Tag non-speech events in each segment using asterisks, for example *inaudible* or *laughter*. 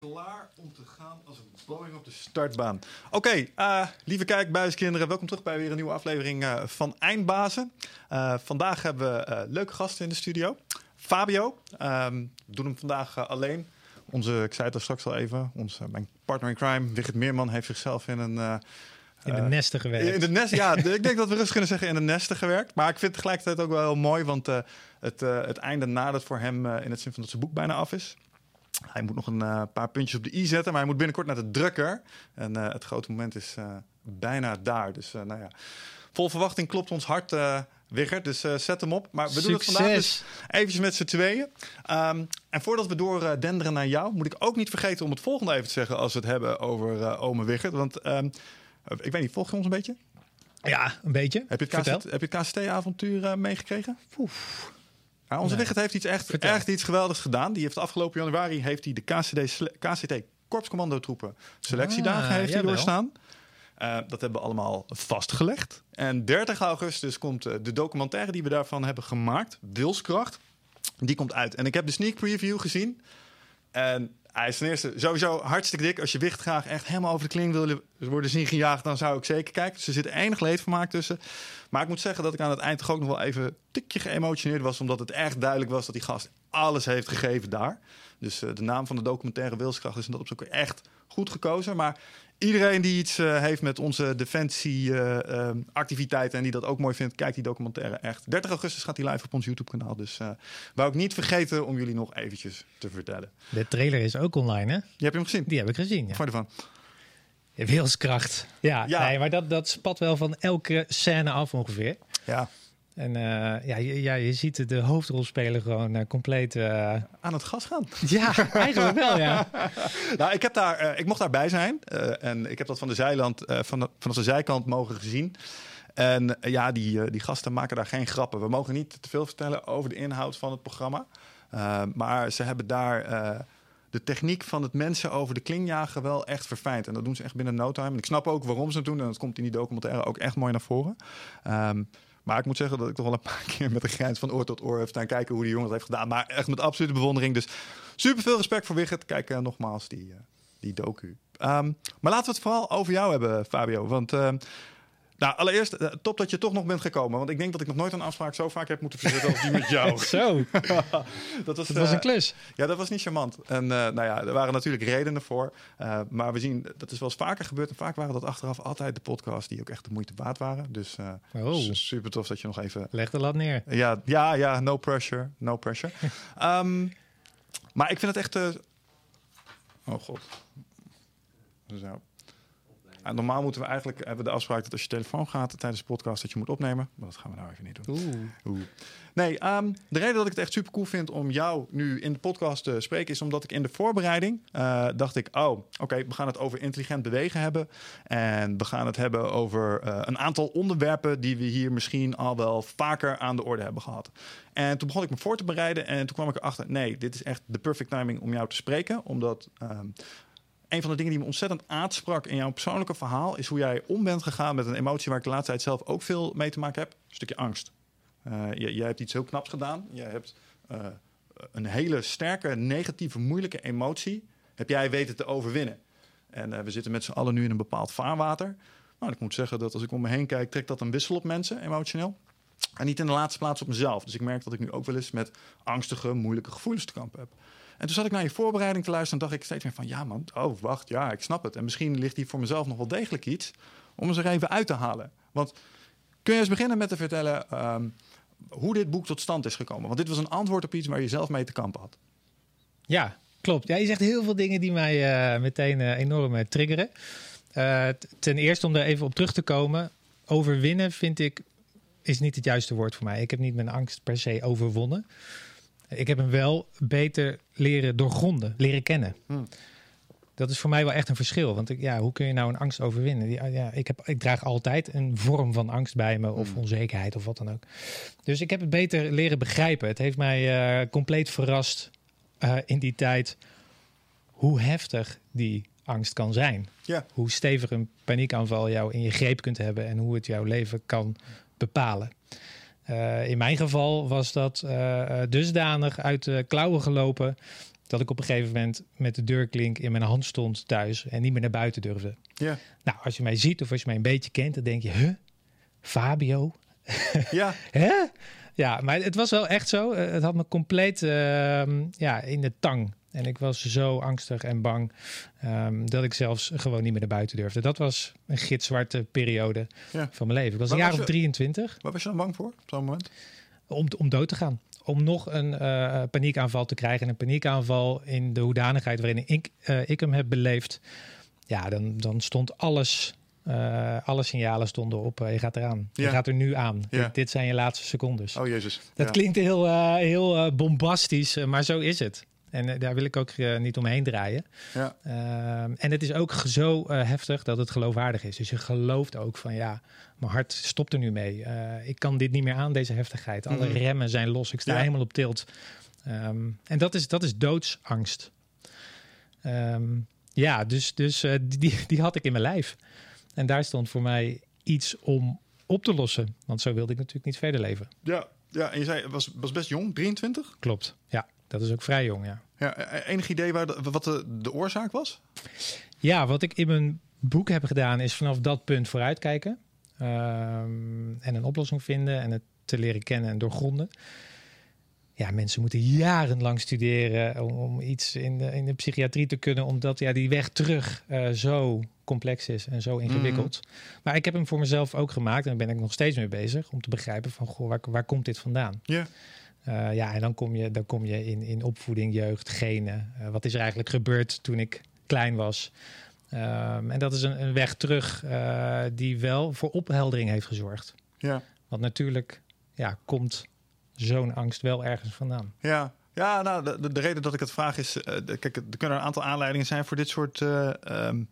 Klaar om te gaan als een Boeing op de startbaan. Oké, eh, lieve kijkbuiskinderen, welkom terug bij weer een nieuwe aflevering uh, van Eindbazen. Uh, vandaag hebben we leuke gasten in de studio. Fabio, um, we doen hem vandaag alleen. Onze, ik zei het al straks al even, onze, mijn partner in crime, Wigert Meerman, heeft zichzelf in een... in de nesten gewerkt. In de nest, ja, ik denk dat we rustig kunnen zeggen in de nesten gewerkt. Maar ik vind het tegelijkertijd ook wel heel mooi, want het, het einde nadert voor hem in het zin van dat zijn boek bijna af is. Hij moet nog een uh, paar puntjes op de i zetten, maar hij moet binnenkort naar de drukker. En uh, het grote moment is uh, bijna daar. Dus nou ja, vol verwachting klopt ons hart, Wigger. Dus zet hem op. Maar we Succes. doen het vandaag dus eventjes met z'n tweeën. Um, en voordat we door denderen naar jou, moet ik ook niet vergeten om het volgende even te zeggen als we het hebben over Ome Wigger. Want um, ik weet niet, volg je ons een beetje? Ja, een beetje. Heb je het, KCT-avontuur meegekregen? Oef. Ja, onze nee. Heeft iets echt, echt iets geweldigs gedaan. Die heeft afgelopen januari heeft hij de KCD, KCT Korpscommando troepen selectiedagen Ah, heeft hij doorstaan. Uh, dat hebben we allemaal vastgelegd. En 30 augustus komt uh, de documentaire die we daarvan hebben gemaakt, Wilskracht. Die komt uit. En ik heb de sneak preview gezien. En hij is ten eerste sowieso hartstikke dik. Als je wicht graag echt helemaal over de kling wil worden zien gejaagd, dan zou ik zeker kijken. Dus er zit enig leedvermaak tussen. Maar ik moet zeggen dat ik aan het eind toch ook nog wel even een tikje geëmotioneerd was. Omdat het echt duidelijk was dat die gast alles heeft gegeven daar. Dus uh, de naam van de documentaire Wilskracht is in dat opzicht echt goed gekozen. Maar iedereen die iets uh, heeft met onze defensieactiviteiten uh, en die dat ook mooi vindt, kijkt die documentaire echt. 30 augustus gaat die live op ons YouTube-kanaal. Dus wou ik niet vergeten om jullie nog eventjes te vertellen. De trailer is ook online, hè? Je hebt hem gezien? Die heb ik gezien, ja. Wat je ervan? Wilskracht. Ja, Ja. Nee, maar dat, dat spat wel van elke scène af ongeveer. Ja, En eh, ja, je, ja, je ziet de hoofdrolspeler gewoon eh, compleet... eh, aan het gas gaan. ja, eigenlijk wel, ja. *laughs* Nou, ik, heb daar, ik mocht daarbij zijn. en ik heb dat van de, zijland, van de, vanaf de zijkant mogen gezien. En ja, die, die gasten maken daar geen grappen. We mogen niet te veel vertellen over de inhoud van het programma. Maar ze hebben daar de techniek van het mensen over de klingjagen wel echt verfijnd. En dat doen ze echt binnen no time. En ik snap ook waarom ze het doen. En dat komt in die documentaire ook echt mooi naar voren. Ehm, maar ik moet zeggen dat ik toch wel een paar *laughs* keer met een grens van oor tot oor heb staan kijken hoe die jongen dat heeft gedaan. Maar echt met absolute bewondering. Dus super veel respect voor Wigert. Kijk eh, nogmaals die, eh, die docu. Ehm, maar laten we het vooral over jou hebben, Fabio. Want ehm, nou, allereerst eh, top dat je toch nog bent gekomen. Want ik denk dat ik nog nooit een afspraak zo vaak heb moeten verzetten als die met jou. *laughs* Zo, *laughs* dat was, dat was eh, een klus. ja, dat was niet charmant. En uh, nou ja, er waren natuurlijk redenen voor. Uh, maar we zien, dat is wel eens vaker gebeurd. En vaak waren dat achteraf altijd de podcasts die ook echt de moeite waard waren. Dus Oh. super tof dat je nog even... Leg de lat neer. Ja, ja, ja, no pressure, no pressure. um, *laughs* maar ik vind het echt... Oh god. Zo. Normaal moeten we eigenlijk hebben we de afspraak dat als je telefoon gaat tijdens de podcast dat je moet opnemen. Maar dat gaan we nou even niet doen. Oeh. Oeh. Nee, um, de reden dat ik het echt super cool vind om jou nu in de podcast te spreken, is omdat ik in de voorbereiding uh, dacht ik, oh, oké, okay, we gaan het over intelligent bewegen hebben. En we gaan het hebben over uh, een aantal onderwerpen die we hier misschien al wel vaker aan de orde hebben gehad. En toen begon ik me voor te bereiden en toen kwam ik erachter, nee, dit is echt de perfect timing om jou te spreken. Omdat um, een van de dingen die me ontzettend aansprak in jouw persoonlijke verhaal is hoe jij om bent gegaan met een emotie waar ik de laatste tijd zelf ook veel mee te maken heb. Een stukje angst. Uh, jij, hebt iets heel knaps gedaan. Jij hebt uh, een hele sterke, negatieve, moeilijke emotie. Heb jij weten te overwinnen. En uh, we zitten met z'n allen nu in een bepaald vaarwater. Nou, ik moet zeggen dat als ik om me heen kijk, trekt dat een wissel op mensen, emotioneel. En niet in de laatste plaats op mezelf. Dus ik merk dat ik nu ook wel eens met angstige, moeilijke gevoelens te kampen heb. En toen zat ik naar je voorbereiding te luisteren en dacht ik steeds van... ja man, oh wacht, ja, ik snap het. En misschien ligt hier voor mezelf nog wel degelijk iets om eens er even uit te halen. Want kun je eens beginnen met te vertellen um, hoe dit boek tot stand is gekomen? Want dit was een antwoord op iets waar je zelf mee te kampen had. Ja, klopt. Ja, je zegt heel veel dingen die mij uh, meteen uh, enorm uh, triggeren. Ten eerste om er even op terug te komen. Overwinnen vind ik is niet het juiste woord voor mij. Ik heb niet mijn angst per se overwonnen. Ik heb hem wel beter leren doorgronden, leren kennen. Hmm. Dat is voor mij wel echt een verschil. Want ik, ja, hoe kun je nou een angst overwinnen? Ja, ja, ik, heb, ik draag altijd een vorm van angst bij me, of Hmm. onzekerheid of wat dan ook. Dus ik heb het beter leren begrijpen. Het heeft mij uh, compleet verrast uh, in die tijd hoe heftig die angst kan zijn. Ja. Hoe stevig een paniekaanval jou in je greep kunt hebben en hoe het jouw leven kan bepalen. Uh, in mijn geval was dat uh, dusdanig uit de klauwen gelopen dat ik op een gegeven moment met de deurklink in mijn hand stond thuis en niet meer naar buiten durfde. Ja. Nou, als je mij ziet of als je mij een beetje kent, dan denk je, huh? Fabio? Ja. *laughs* Hè? Ja, maar het was wel echt zo. Eh, Het had me compleet ehm, ja, in de tang. En ik was zo angstig en bang ehm, dat ik zelfs gewoon niet meer naar buiten durfde. Dat was een gitzwarte periode Ja. van mijn leven. Ik was Waar een jaar was of je- 23 Waar was je dan bang voor op zo'n moment? om, om dood te gaan. Om nog een eh, paniekaanval te krijgen. En een paniekaanval in de hoedanigheid waarin ik, eh, ik hem heb beleefd. Ja, dan, dan stond alles. eh, alle signalen stonden op. je gaat eraan. Je gaat er nu aan. Ja. Dit, dit zijn je laatste secondes. Oh jezus. Dat Ja. klinkt heel, heel bombastisch, maar zo is het. En eh, daar wil ik ook eh, niet omheen draaien. Ja. Ehm, en het is ook zo eh, heftig dat het geloofwaardig is. Dus je gelooft ook van ja, mijn hart stopt er nu mee. Ik kan dit niet meer aan, deze heftigheid. Alle Mhm. remmen zijn los. Ik sta Ja. helemaal op tilt. Ehm, en dat is, dat is doodsangst. Ehm, ja, dus, dus die, die had ik in mijn lijf. En daar stond voor mij iets om op te lossen. Want zo wilde ik natuurlijk niet verder leven. Ja. ja, en je zei, was, was best jong, 23? Klopt. Ja, dat is ook vrij jong, ja. Ja, eh, enig idee waar de- wat de, de oorzaak was? Ja, wat ik in mijn boek heb gedaan is vanaf dat punt vooruitkijken. Ehm, en een oplossing vinden en het te leren kennen en doorgronden. Ja, mensen moeten jarenlang studeren om, om iets in de, in de psychiatrie te kunnen, omdat ja, die weg terug eh, zo complex is en zo ingewikkeld. Maar ik heb hem voor mezelf ook gemaakt en daar ben ik nog steeds mee bezig om te begrijpen van goh, waar, waar komt dit vandaan? Ja. Eh, ja, en dan kom je, dan kom je in, in opvoeding, jeugd, genen. Eh, wat is er eigenlijk gebeurd toen ik klein was? Ehm, en dat is een, een weg terug eh, die wel voor opheldering heeft gezorgd. Ja. Want natuurlijk ja, komt zo'n angst wel ergens vandaan. Ja, ja nou, de, de, de reden dat ik het vraag is... kijk, er kunnen een aantal aanleidingen zijn voor dit soort... eh, ehm,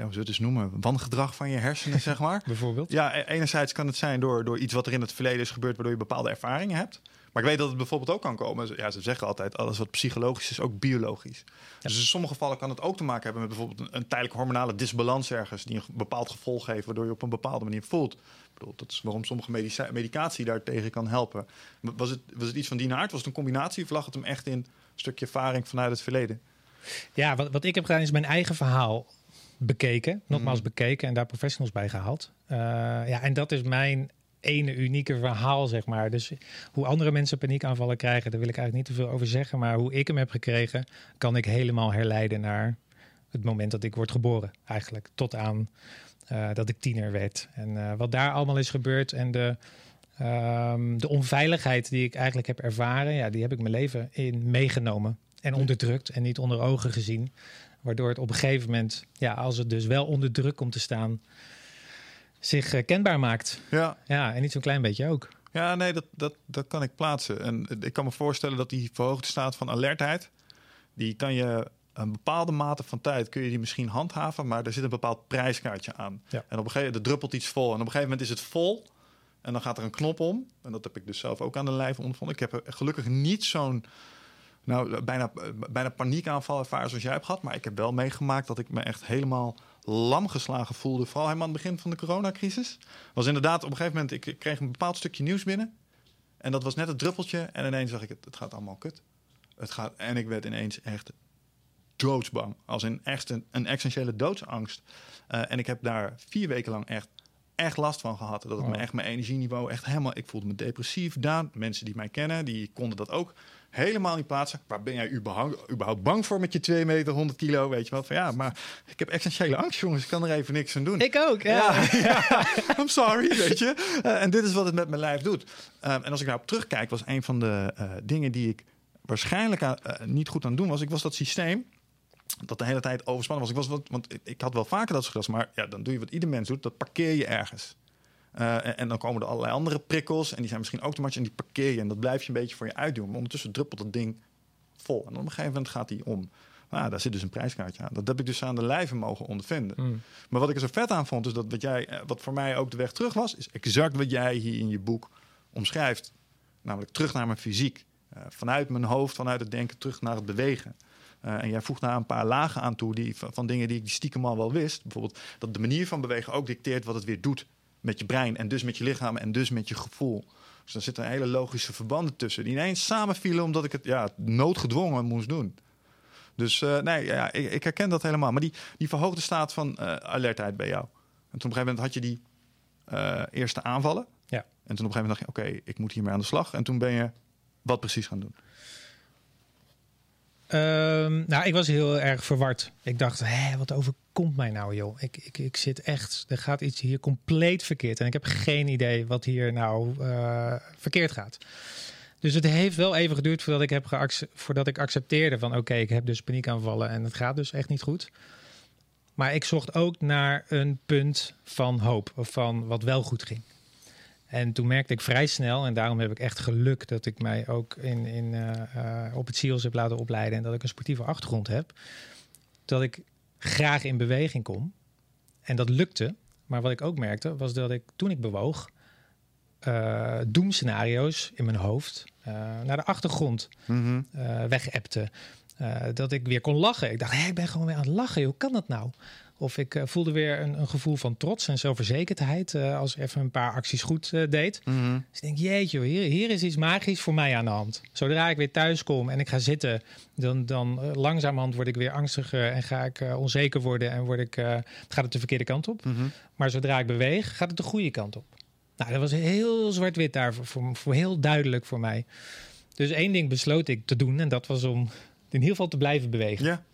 ja, hoe zullen we het eens noemen? Wangedrag van je hersenen, zeg maar. *laughs* Bijvoorbeeld. Ja, e- enerzijds kan het zijn door, door iets wat er in het verleden is gebeurd... waardoor je bepaalde ervaringen hebt. Maar ik weet dat het bijvoorbeeld ook kan komen... Ja, ze zeggen altijd, alles wat psychologisch is, ook biologisch. Dus in sommige gevallen kan het ook te maken hebben... met bijvoorbeeld een, een tijdelijke hormonale disbalans ergens... die een bepaald gevolg heeft, waardoor je op een bepaalde manier voelt. Ik bedoel, dat is waarom sommige medicatie daartegen kan helpen. Was het, was het iets van die aard? Was het een combinatie of lag het hem echt in een stukje ervaring vanuit het verleden? Ja, wat, wat ik heb gedaan is mijn eigen verhaal bekeken. Nogmaals Mhm. bekeken en daar professionals bij gehaald. Eh, ja, en dat is mijn ene unieke verhaal, zeg maar. Dus hoe andere mensen paniekaanvallen krijgen, daar wil ik eigenlijk niet te veel over zeggen. Maar hoe ik hem heb gekregen, kan ik helemaal herleiden naar het moment dat ik word geboren. Eigenlijk tot aan eh, dat ik tiener werd. En eh, wat daar allemaal is gebeurd en de, ehm, de onveiligheid die ik eigenlijk heb ervaren, ja, die heb ik mijn leven in meegenomen. En onderdrukt en niet onder ogen gezien. Waardoor het op een gegeven moment, ja, als het dus wel onder druk komt te staan, zich eh, kenbaar maakt. Ja, Ja, en niet zo'n klein beetje ook. ja nee, dat, dat, dat kan ik plaatsen. En ik kan me voorstellen dat die verhoogde staat van alertheid... die kan je een bepaalde mate van tijd kun je die misschien handhaven... maar er zit een bepaald prijskaartje aan. Ja. En op een gegeven moment druppelt iets vol. En op een gegeven moment is het vol... En dan gaat er een knop om. En dat heb ik dus zelf ook aan de lijf ondervonden. Ik heb er gelukkig niet zo'n nou, bijna, bijna paniekaanval ervaren zoals jij hebt gehad. Maar ik heb wel meegemaakt dat ik me echt helemaal lam geslagen voelde. Vooral helemaal aan het begin van de coronacrisis. Was inderdaad op een gegeven moment, ik kreeg een bepaald stukje nieuws binnen. En dat was net het druppeltje. En ineens zag ik het, het gaat allemaal kut. Het gaat, en ik werd ineens echt doodsbang. Als in echt een, een essentiële doodsangst. Eh, en ik heb daar vier weken lang echt, echt last van gehad. Dat het me Oh. echt mijn energieniveau echt helemaal... Ik voelde me depressief. Daan, mensen die mij kennen, die konden dat ook helemaal niet plaatsen. Waar ben jij überhaupt, überhaupt bang voor met je 2 meter, 100 kilo? Weet je wel? Van ja, maar ik heb essentiële angst, jongens. Ik kan er even niks aan doen. Ik ook, ja. *laughs* Ja, I'm sorry, weet je. Eh, en dit is wat het met mijn lijf doet. Um, en als ik daarop terugkijk, was een van de uh, dingen die ik waarschijnlijk aan, niet goed aan het doen was. Ik was dat systeem dat de hele tijd overspannen was. Ik was wat, want ik, ik had wel vaker dat soort maar ja, dan doe je wat ieder mens doet. Dat parkeer je ergens. Uh, en, en, dan komen er allerlei andere prikkels. En die zijn misschien automatisch. En die parkeer je. En dat blijf je een beetje voor je uitdoen. Maar ondertussen druppelt dat ding vol. En op een gegeven moment gaat die om. Nou, daar zit dus een prijskaartje aan. Dat heb ik dus aan de lijve mogen ondervinden. Mm. Maar wat ik er zo vet aan vond, is dat wat, jij, wat voor mij ook de weg terug was, is exact wat jij hier in je boek omschrijft. Namelijk terug naar mijn fysiek. Uh, vanuit mijn hoofd, vanuit het denken, terug naar het bewegen. Uh, en jij voegt daar een paar lagen aan toe die, van, van dingen die ik stiekem al wel wist. Bijvoorbeeld dat de manier van bewegen ook dicteert wat het weer doet met je brein. En dus met je lichaam en dus met je gevoel. Dus er zitten hele logische verbanden tussen. Die ineens samenvielen omdat ik het ja, noodgedwongen moest doen. Dus uh, nee, ja, ik, ik, herken dat helemaal. Maar die, die verhoogde staat van uh, alertheid bij jou. En toen op een gegeven moment had je die uh, eerste aanvallen. Ja. En toen op een gegeven moment dacht je, oké, ik moet hiermee aan de slag. En toen ben je wat precies gaan doen? Um, nou, ik was heel erg verward. Ik dacht, hé, wat overkomt mij nou, joh? Ik, ik, ik zit echt, er gaat iets hier compleet verkeerd. En ik heb geen idee wat hier nou uh, verkeerd gaat. Dus het heeft wel even geduurd voordat ik, heb voordat ik accepteerde van... oké, ik heb dus paniekaanvallen en het gaat dus echt niet goed. Maar ik zocht ook naar een punt van hoop, of van wat wel goed ging. En toen merkte ik vrij snel, en daarom heb ik echt geluk dat ik mij ook in, in, uh, op het SEALS heb laten opleiden en dat ik een sportieve achtergrond heb, dat ik graag in beweging kom. En dat lukte. Maar wat ik ook merkte, was dat ik toen ik bewoog, uh, doemscenario's in mijn hoofd uh, naar de achtergrond mm -hmm. uh, wegepte. dat ik weer kon lachen. Ik dacht, hé, ik ben gewoon weer aan het lachen. Hoe kan dat nou? Of ik uh, voelde weer een, een, gevoel van trots en zelfverzekerdheid uh, als ik even een paar acties goed uh, deed. Mm -hmm. Dus ik denk, jeetje, hier, hier is iets magisch voor mij aan de hand. Zodra ik weer thuis kom en ik ga zitten, dan, dan langzamerhand word ik weer angstiger en ga ik onzeker worden en word ik, gaat het de verkeerde kant op. Mm -hmm. Maar zodra ik beweeg, gaat het de goede kant op. Nou, dat was heel zwart-wit daar, voor, voor, voor heel duidelijk voor mij. Dus één ding besloot ik te doen en dat was om in ieder geval te blijven bewegen. Ja.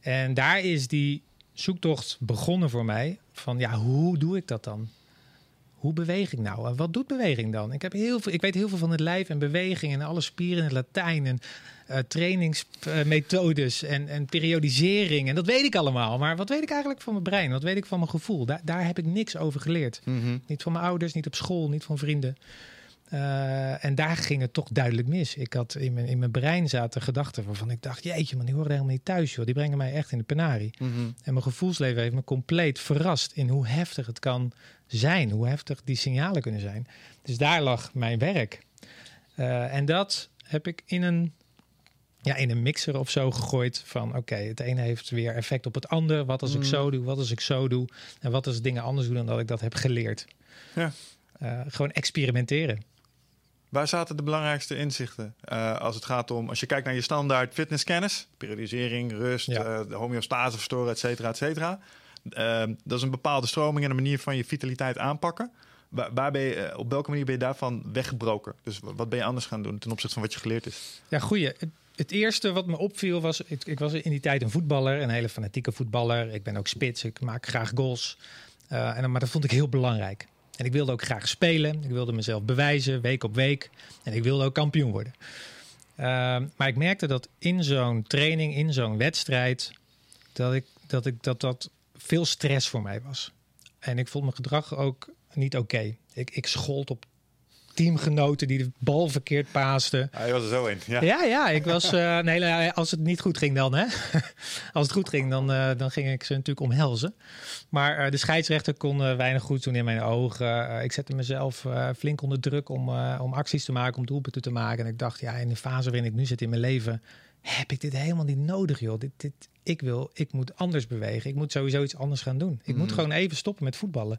En daar is die zoektocht begonnen voor mij. Van ja, hoe doe ik dat dan? Hoe beweeg ik nou? En wat doet beweging dan? Ik, heb heel veel, ik weet heel veel van het lijf en beweging en alle spieren in het Latijn en uh, trainingsmethodes uh, en, en periodisering. En dat weet ik allemaal. Maar wat weet ik eigenlijk van mijn brein? Wat weet ik van mijn gevoel? Daar, daar heb ik niks over geleerd. Mm -hmm. Niet van mijn ouders, niet op school, niet van vrienden. Uh, en daar ging het toch duidelijk mis. Ik had in mijn, in mijn brein zaten gedachten waarvan ik dacht: Jeetje, man, die horen helemaal niet thuis, joh. Die brengen mij echt in de penarie. Mm -hmm. En mijn gevoelsleven heeft me compleet verrast in hoe heftig het kan zijn, hoe heftig die signalen kunnen zijn. Dus daar lag mijn werk. Uh, en dat heb ik in een, ja, in een mixer of zo gegooid. Van oké, okay, het ene heeft weer effect op het ander. Wat als mm. ik zo doe, wat als ik zo doe. En wat als dingen anders doe dan dat ik dat heb geleerd. Ja. Uh, gewoon experimenteren. Waar zaten de belangrijkste inzichten uh, als het gaat om, als je kijkt naar je standaard fitnesskennis, periodisering, rust, ja. uh, de homeostase verstoren, et cetera, et cetera. Uh, dat is een bepaalde stroming en een manier van je vitaliteit aanpakken. Waar, waar ben je, op welke manier ben je daarvan weggebroken? Dus wat ben je anders gaan doen ten opzichte van wat je geleerd is? Ja, goeie. Het, het eerste wat me opviel was, ik, ik, was in die tijd een voetballer, een hele fanatieke voetballer. Ik ben ook spits, ik maak graag goals. En, maar dat vond ik heel belangrijk. En ik wilde ook graag spelen. Ik wilde mezelf bewijzen, week op week. En ik wilde ook kampioen worden. Uh, maar ik merkte dat in zo'n training, in zo'n wedstrijd, dat ik, dat, ik, dat dat veel stress voor mij was. En ik vond mijn gedrag ook niet oké. Ik, ik schold op teamgenoten die de bal verkeerd paasten. Hij was er zo in. Ja, ja, ja ik was. Uh, nee, als het niet goed ging, dan. Hè? *laughs* als het goed ging, dan, uh, dan ging ik ze natuurlijk omhelzen. Maar uh, de scheidsrechter kon weinig goed doen in mijn ogen. ik zette mezelf flink onder druk om, om acties te maken, om doelpunten te maken. En ik dacht, ja, in de fase waarin ik nu zit in mijn leven, heb ik dit helemaal niet nodig, joh. Dit, dit, ik wil, ik moet anders bewegen. Ik moet sowieso iets anders gaan doen. Ik mm. moet gewoon even stoppen met voetballen.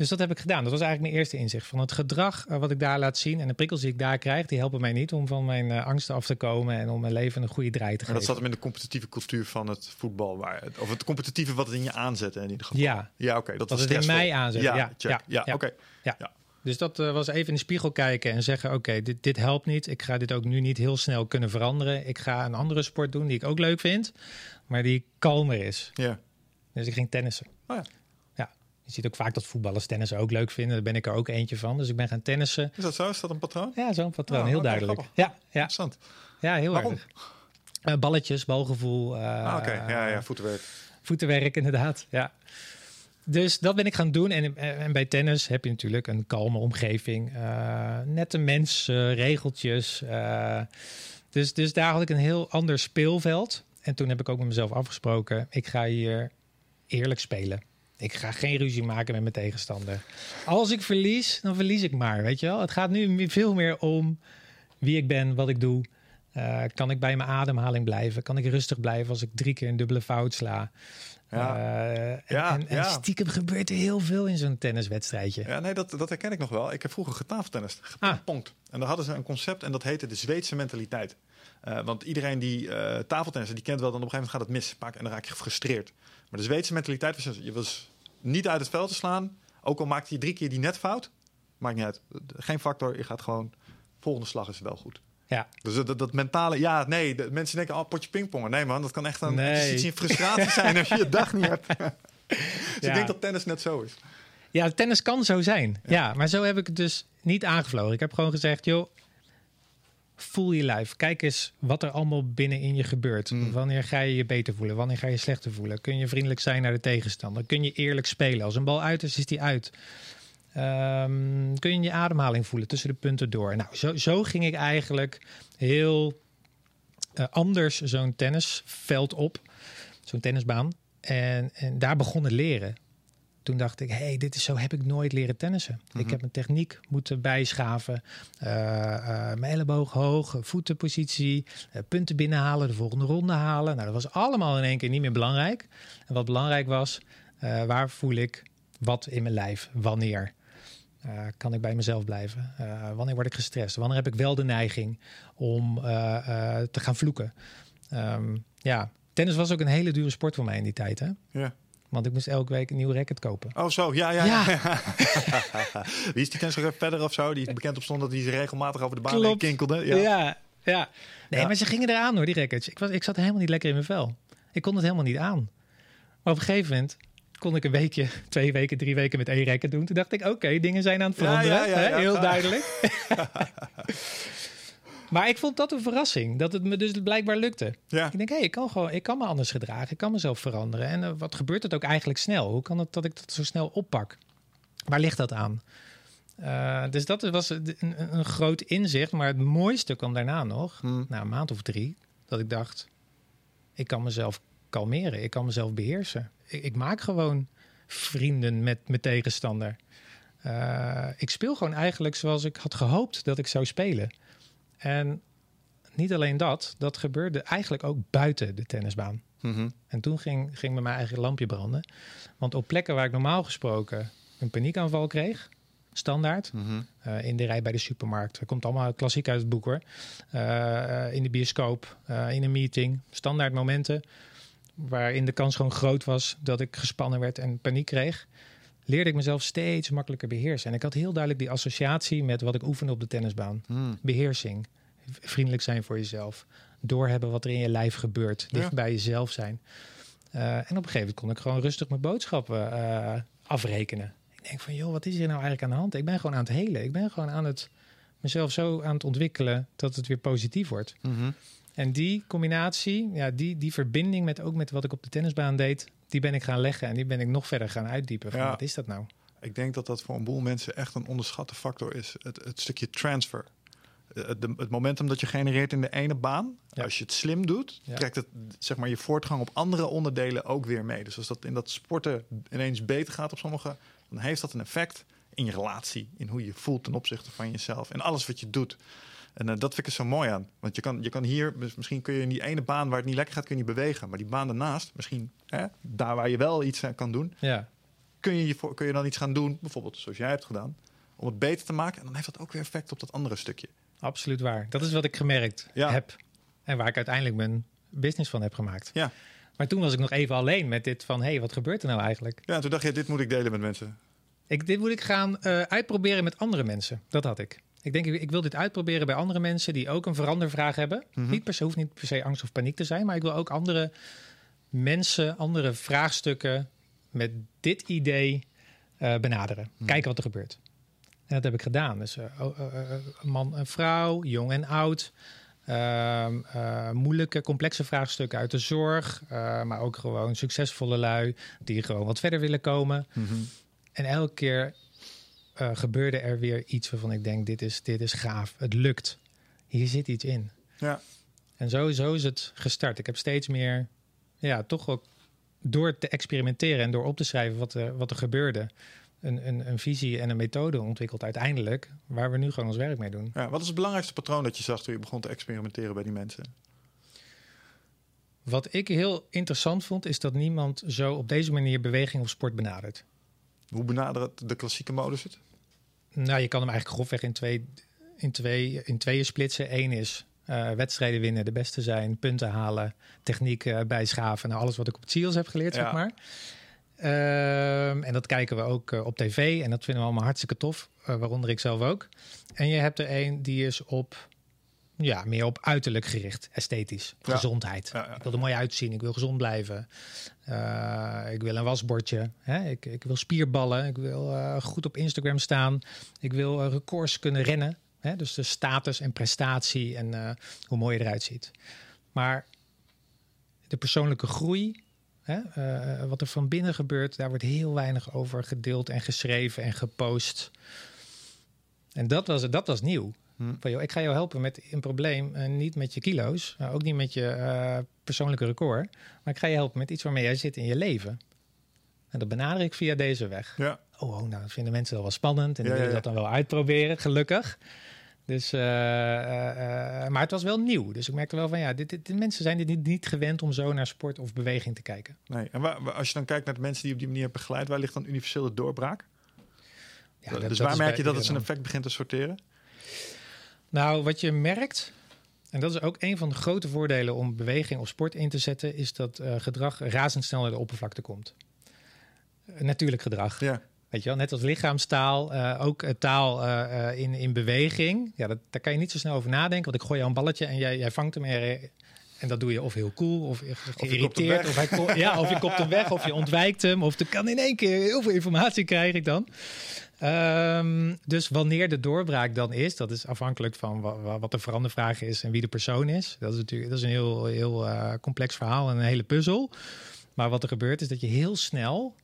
Dus dat heb ik gedaan. Dat was eigenlijk mijn eerste inzicht. Van het gedrag uh, wat ik daar laat zien en de prikkels die ik daar krijg, die helpen mij niet om van mijn uh, angsten af te komen en om mijn leven een goede draai te geven. En dat zat hem in de competitieve cultuur van het voetbal, waar of het competitieve wat het in je aanzette in ieder geval. Ja, ja oké. Okay. Dat, was het in mij aanzet. Ja, ja, ja, ja, ja. oké. Okay. Ja. ja. Dus dat uh, was even in de spiegel kijken en zeggen: Oké, okay, dit, dit helpt niet. Ik ga dit ook nu niet heel snel kunnen veranderen. Ik ga een andere sport doen die ik ook leuk vind, maar die kalmer is. Ja. Dus ik ging tennissen. Oh ja. Je ziet ook vaak dat voetballers tennissen ook leuk vinden. Daar ben ik er ook eentje van. Dus ik ben gaan tennissen. Is dat zo? Is dat een patroon? Ja, zo'n patroon. Oh, heel duidelijk. Ja, ja. Interessant. Ja, heel Waarom? erg. Uh, balletjes, balgevoel. Uh, ah, Oké, okay. ja, ja, voetenwerk. Voetenwerk, inderdaad. Ja. Dus dat ben ik gaan doen. En, en bij tennis heb je natuurlijk een kalme omgeving. Uh, nette mensen, regeltjes. dus, dus daar had ik een heel ander speelveld. En toen heb ik ook met mezelf afgesproken. Ik ga hier eerlijk spelen. Ik ga geen ruzie maken met mijn tegenstander. Als ik verlies, dan verlies ik maar. Weet je wel? Het gaat nu veel meer om wie ik ben, wat ik doe. Uh, kan ik bij mijn ademhaling blijven? Kan ik rustig blijven als ik drie keer een dubbele fout sla? Ja. Uh, en, ja, en, en ja. stiekem gebeurt er heel veel in zo'n tenniswedstrijdje. Ja, nee, dat, dat herken ik nog wel. Ik heb vroeger getafeltennist, gepongponkt. Ah. En daar hadden ze een concept en dat heette de Zweedse mentaliteit. Uh, want iedereen die uh, tafeltennissen, die kent wel, dan op een gegeven moment gaat het mis. En dan raak je gefrustreerd. Maar de Zweedse mentaliteit was, je was niet uit het veld te slaan. Ook al maakte je drie keer die netfout. Maakt niet uit. Geen factor. Je gaat gewoon, volgende slag is wel goed. Ja. Dus dat, dat, mentale, ja, nee, de, mensen denken, oh, potje pingpongen. Nee man, dat kan echt een nee. iets in frustratie zijn als je je dag niet hebt. *laughs* *laughs* dus ja. ik denk dat tennis net zo is. Ja, tennis kan zo zijn. Ja. ja. maar zo heb ik het dus niet aangevlogen. Ik heb gewoon gezegd, joh, voel je lijf. Kijk eens wat er allemaal binnenin je gebeurt. Mm. Wanneer ga je je beter voelen? Wanneer ga je slechter voelen? Kun je vriendelijk zijn naar de tegenstander? Kun je eerlijk spelen? Als een bal uit is, is die uit. Ehm, kun je je ademhaling voelen tussen de punten door? Nou, zo, zo ging ik eigenlijk heel uh, anders zo'n tennisveld op. Zo'n tennisbaan. En, en daar begonnen leren toen dacht ik, hey, dit is zo heb ik nooit leren tennissen. Ik Mhm. heb mijn techniek moeten bijschaven. Uh, uh, mijn elleboog hoog, voetenpositie, uh, punten binnenhalen, de volgende ronde halen. Nou, dat was allemaal in één keer niet meer belangrijk. En wat belangrijk was, waar voel ik wat in mijn lijf, wanneer. Uh, kan ik bij mezelf blijven? Uh, wanneer word ik gestrest? Wanneer heb ik wel de neiging om uh, te gaan vloeken? Um, ja, tennis was ook een hele dure sport voor mij in die tijd. Hè? Ja. Want ik moest elke week een nieuw racket kopen. Oh, zo. Ja, ja. Ja. ja. *laughs* Wie is die tennisser verder of zo? Die is bekend op stond dat hij ze regelmatig over de baan heen Klopt. kinkelde. Ja, Ja. Nee, Ja. maar ze gingen eraan hoor, die rackets. Ik, was, ik zat helemaal niet lekker in mijn vel. Ik kon het helemaal niet aan. Maar op een gegeven moment kon ik een weekje, *laughs* twee weken, drie weken met één racket doen. Toen dacht ik, oké, dingen zijn aan het veranderen. ja, ja, hè? ja. Heel duidelijk. *laughs* maar ik vond dat een verrassing, dat het me dus blijkbaar lukte. Ja. Ik denk, hé, ik kan gewoon, ik kan me anders gedragen, ik kan mezelf veranderen. En uh, wat gebeurt het ook eigenlijk snel? Hoe kan het dat ik dat zo snel oppak? Waar ligt dat aan? Uh, dus dat was een, een, een, groot inzicht. Maar het mooiste kwam daarna nog, Hmm. na een maand of drie, dat ik dacht: ik kan mezelf kalmeren, ik kan mezelf beheersen. Ik, ik maak gewoon vrienden met mijn tegenstander. Uh, ik speel gewoon eigenlijk zoals ik had gehoopt dat ik zou spelen. En niet alleen dat, dat gebeurde eigenlijk ook buiten de tennisbaan. Mm -hmm. En toen ging, ging bij mij eigen lampje branden. Want op plekken waar ik normaal gesproken een paniekaanval kreeg, standaard, mm -hmm. uh, in de rij bij de supermarkt. Dat komt allemaal klassiek uit het boek hoor. Uh, in de bioscoop, uh, in een meeting, standaard momenten waarin de kans gewoon groot was dat ik gespannen werd en paniek kreeg. Leerde ik mezelf steeds makkelijker beheersen. En ik had heel duidelijk die associatie met wat ik oefende op de tennisbaan. Mm. Beheersing, vriendelijk zijn voor jezelf, doorhebben wat er in je lijf gebeurt, dicht bij jezelf zijn. Uh, en op een gegeven moment kon ik gewoon rustig mijn boodschappen uh, afrekenen. Ik denk van, joh, wat is hier nou eigenlijk aan de hand? Ik ben gewoon aan het helen. Ik ben gewoon aan het mezelf zo aan het ontwikkelen dat het weer positief wordt. Mm -hmm. En die combinatie, ja, die, die verbinding met ook met wat ik op de tennisbaan deed, die ben ik gaan leggen en die ben ik nog verder gaan uitdiepen. Van, Ja. Wat is dat nou? Ik denk dat dat voor een boel mensen echt een onderschatte factor is. Het, het stukje transfer. Eh, Het, momentum dat je genereert in de ene baan, Ja. als je het slim doet, Ja. trekt het zeg maar, je voortgang op andere onderdelen ook weer mee. Dus als dat in dat sporten ineens beter gaat op sommige, dan heeft dat een effect in je relatie, in hoe je voelt ten opzichte van jezelf en alles wat je doet. En eh, dat vind ik er zo mooi aan. Want je kan, je kan hier, misschien kun je in die ene baan waar het niet lekker gaat, kun je niet bewegen. Maar die baan daarnaast, misschien hè, daar waar je wel iets aan kan doen, Ja, kun je, kun je dan iets gaan doen, bijvoorbeeld zoals jij hebt gedaan, om het beter te maken. En dan heeft dat ook weer effect op dat andere stukje. absoluut waar. Dat is wat ik gemerkt Ja. heb. En waar ik uiteindelijk mijn business van heb gemaakt. Ja. Maar toen was ik nog even alleen met dit van, hé, hey, wat gebeurt er nou eigenlijk? Ja, en toen dacht je, dit moet ik delen met mensen. Ik, dit moet ik gaan eh, uitproberen met andere mensen. Dat had ik. Ik denk, ik, ik wil dit uitproberen bij andere mensen die ook een verandervraag hebben. Mhm. Niet per se, hoeft niet per se angst of paniek te zijn, maar ik wil ook andere mensen, andere vraagstukken met dit idee eh, benaderen. Mhm. Kijken wat er gebeurt. En dat heb ik gedaan. Dus eh, oh, eh, man en vrouw, jong en oud. Ehm, eh, moeilijke, complexe vraagstukken uit de zorg. maar ook gewoon succesvolle lui die gewoon wat verder willen komen. En elke keer eh, gebeurde er weer iets waarvan ik denk: dit is, dit is gaaf. Het lukt. Hier zit iets in. Ja. En zo, zo is het gestart. Ik heb steeds meer, ja, toch ook door te experimenteren en door op te schrijven wat er, wat er gebeurde. Een, een, een visie en een methode ontwikkeld uiteindelijk, waar we nu gewoon ons werk mee doen. ja. Wat is het belangrijkste patroon dat je zag toen je begon te experimenteren bij die mensen? Wat ik heel interessant vond, is dat niemand zo op deze manier beweging of sport benadert. Hoe benadert de klassieke modus het? Nou, je kan hem eigenlijk grofweg in twee, in twee, in tweeën splitsen. Eén is eh, wedstrijden winnen, de beste zijn, punten halen, techniek eh, bijschaven. Nou, alles wat ik op het SEALS heb geleerd, Ja. zeg maar. Ehm, en dat kijken we ook eh, op tv en dat vinden we allemaal hartstikke tof, waaronder ik zelf ook. En je hebt er een die is op, ja, meer op uiterlijk gericht, esthetisch, Ja. gezondheid. Ja, ja. Ik wil er mooi uitzien, ik wil gezond blijven. Eh, ik wil een wasbordje, hè? Ik, ik wil spierballen, ik wil eh, goed op Instagram staan. Ik wil eh, records kunnen rennen, hè? dus de status en prestatie en hoe mooi je eruit ziet. Maar de persoonlijke groei, hè? wat er van binnen gebeurt, daar wordt heel weinig over gedeeld en geschreven en gepost. En dat was, dat was nieuw. Hm. Van, joh, ik ga jou helpen met een probleem. En niet met je kilo's, ook niet met je eh, persoonlijke record. Maar ik ga je helpen met iets waarmee jij zit in je leven. En dat benader ik via deze weg. Ja. Oh, oh, nou, dat vinden mensen wel wel spannend. En die Ja, willen ja. dat dan wel uitproberen, gelukkig. Dus, eh, eh, eh, maar het was wel nieuw. Dus ik merkte wel van ja, dit, dit, de mensen zijn dit niet, niet gewend om zo naar sport of beweging te kijken. Nee. En waar, waar- als je dan kijkt naar de mensen die op die manier hebt begeleid, waar ligt dan universele doorbraak? Ja, dat- dus waar merk je dat het zijn effect begint te sorteren? Nou, wat je merkt, en dat is ook een van de grote voordelen om beweging of sport in te zetten, is dat eh, gedrag razendsnel naar de oppervlakte komt. Eh, natuurlijk gedrag. Ja. Weet je wel, net als lichaamstaal, eh, ook taal in, in beweging. Ja, dat, daar kan je niet zo snel over nadenken, want ik gooi jou een balletje en jij, jij vangt hem er. En dat doe je of heel cool, of geïrriteerd, of, hij ko- ja, of je kopt hem weg, of je ontwijkt hem, of er kan in één keer heel veel informatie krijg ik dan. Ehm, dus wanneer de doorbraak dan is, dat is afhankelijk van wa- wa- wat de verandervraag is en wie de persoon is. Dat is natuurlijk dat is een heel, heel eh, complex verhaal en een hele puzzel. Maar wat er gebeurt is dat je heel snel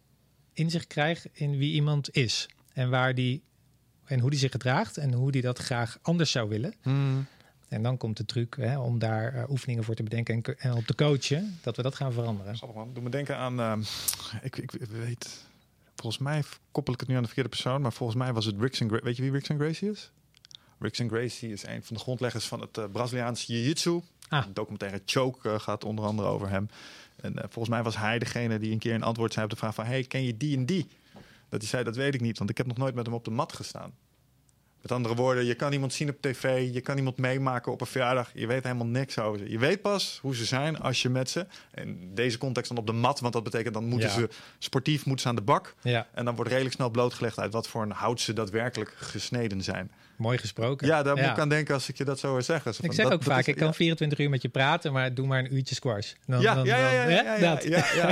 inzicht krijgt in wie iemand is en waar die en hoe die zich gedraagt en hoe die dat graag anders zou willen. En dan komt de truc hè, om daar eh, oefeningen voor te bedenken en, op te coachen, dat we dat gaan veranderen. Grappig man. Doe me denken aan, ehm, ik, ik weet, volgens mij koppel ik het nu aan de verkeerde persoon, maar volgens mij was het Rickson Gra- Weet je wie Rickson Gracie is? Rickson Gracie is een van de grondleggers van het eh, Braziliaanse Jiu-Jitsu. Ah. De documentaire Choke eh, gaat onder andere over hem. En eh, volgens mij was hij degene die een keer een antwoord zei op de vraag van... hey, ken je die en die? Dat hij zei, dat weet ik niet, want ik heb nog nooit met hem op de mat gestaan. Met andere woorden, je kan iemand zien op tv, je kan iemand meemaken op een verjaardag. Je weet helemaal niks over ze. Je weet pas hoe ze zijn als je met ze... in deze context dan op de mat, want dat betekent dan moeten Ja. ze sportief moeten ze aan de bak. Ja, En dan wordt redelijk snel blootgelegd uit wat voor een hout ze daadwerkelijk gesneden zijn. Mooi gesproken. Ja, daar moet ik aan denken als ik je dat zo hoor zeggen. Ik zeg ook vaak, ik kan ja. 24 uur met je praten, maar doe maar een uurtje squash. Dan, Ja, dan, ja, ja,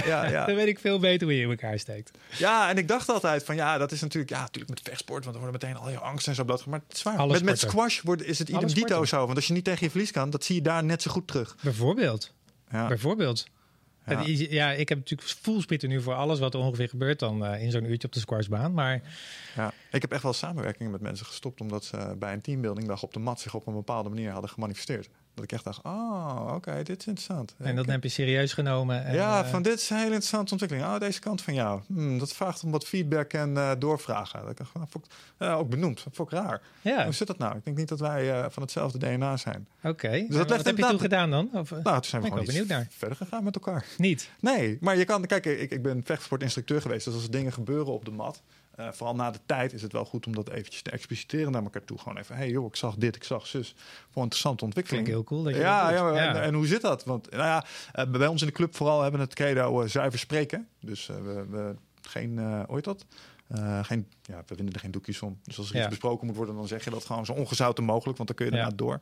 ja, ja, *laughs* dan weet ik veel beter hoe je in elkaar steekt. Ja, en ik dacht altijd van ja, dat is natuurlijk, ja, natuurlijk met vechtsport, want dan worden meteen al je angst en zo bloot. Maar het is waar. Met, met squash wordt, is het idem dito zo. Want als je niet tegen je verlies kan, dat zie je daar net zo goed terug. Bijvoorbeeld. Ja. Bijvoorbeeld. Ja. Het is- Ja, ik heb natuurlijk voelsprieten nu voor alles wat er ongeveer gebeurt dan eh, in zo'n uurtje op de squashbaan. Maar Ja. Ik heb echt wel samenwerkingen met mensen gestopt omdat ze bij een teambuilding dag op de mat zich op een bepaalde manier hadden gemanifesteerd. Dat ik echt dacht, oh, oké, dit is interessant. en dat heb je serieus genomen. En, ja, eh, van dit is een hele interessante ontwikkeling. Oh, deze kant van jou. Hmm, dat vraagt om wat feedback en eh, doorvragen. Dat ik nou, vond ook benoemd. Dat vond ik raar. ja, Hoe zit dat nou? Ik denk niet dat wij van hetzelfde DNA zijn. oké. En legt wat heb je toen gedaan dan? Of, Nou, toen zijn we gewoon benieuwd verder gegaan met elkaar. niet? Nee, maar je kan, kijk, ik, ik ben vechtsportinstructeur geweest. Dus als er dingen gebeuren op de mat, eh, vooral na de tijd, is het wel goed om dat eventjes te expliciteren naar elkaar toe. Gewoon even, hey joh, ik zag dit, ik zag zus. Voor een interessante ontwikkeling. Vind ik heel cool dat je ja, dat ja. En, en hoe zit dat? Want nou ja, eh, bij ons in de club vooral hebben we het credo eh, zuiver spreken. Dus we, we geen, ooit dat? Geen, ja, we vinden er geen doekjes om. Dus als er Ja. iets besproken moet worden, dan zeg je dat gewoon zo ongezouten mogelijk, want dan kun je Ja. daarna door.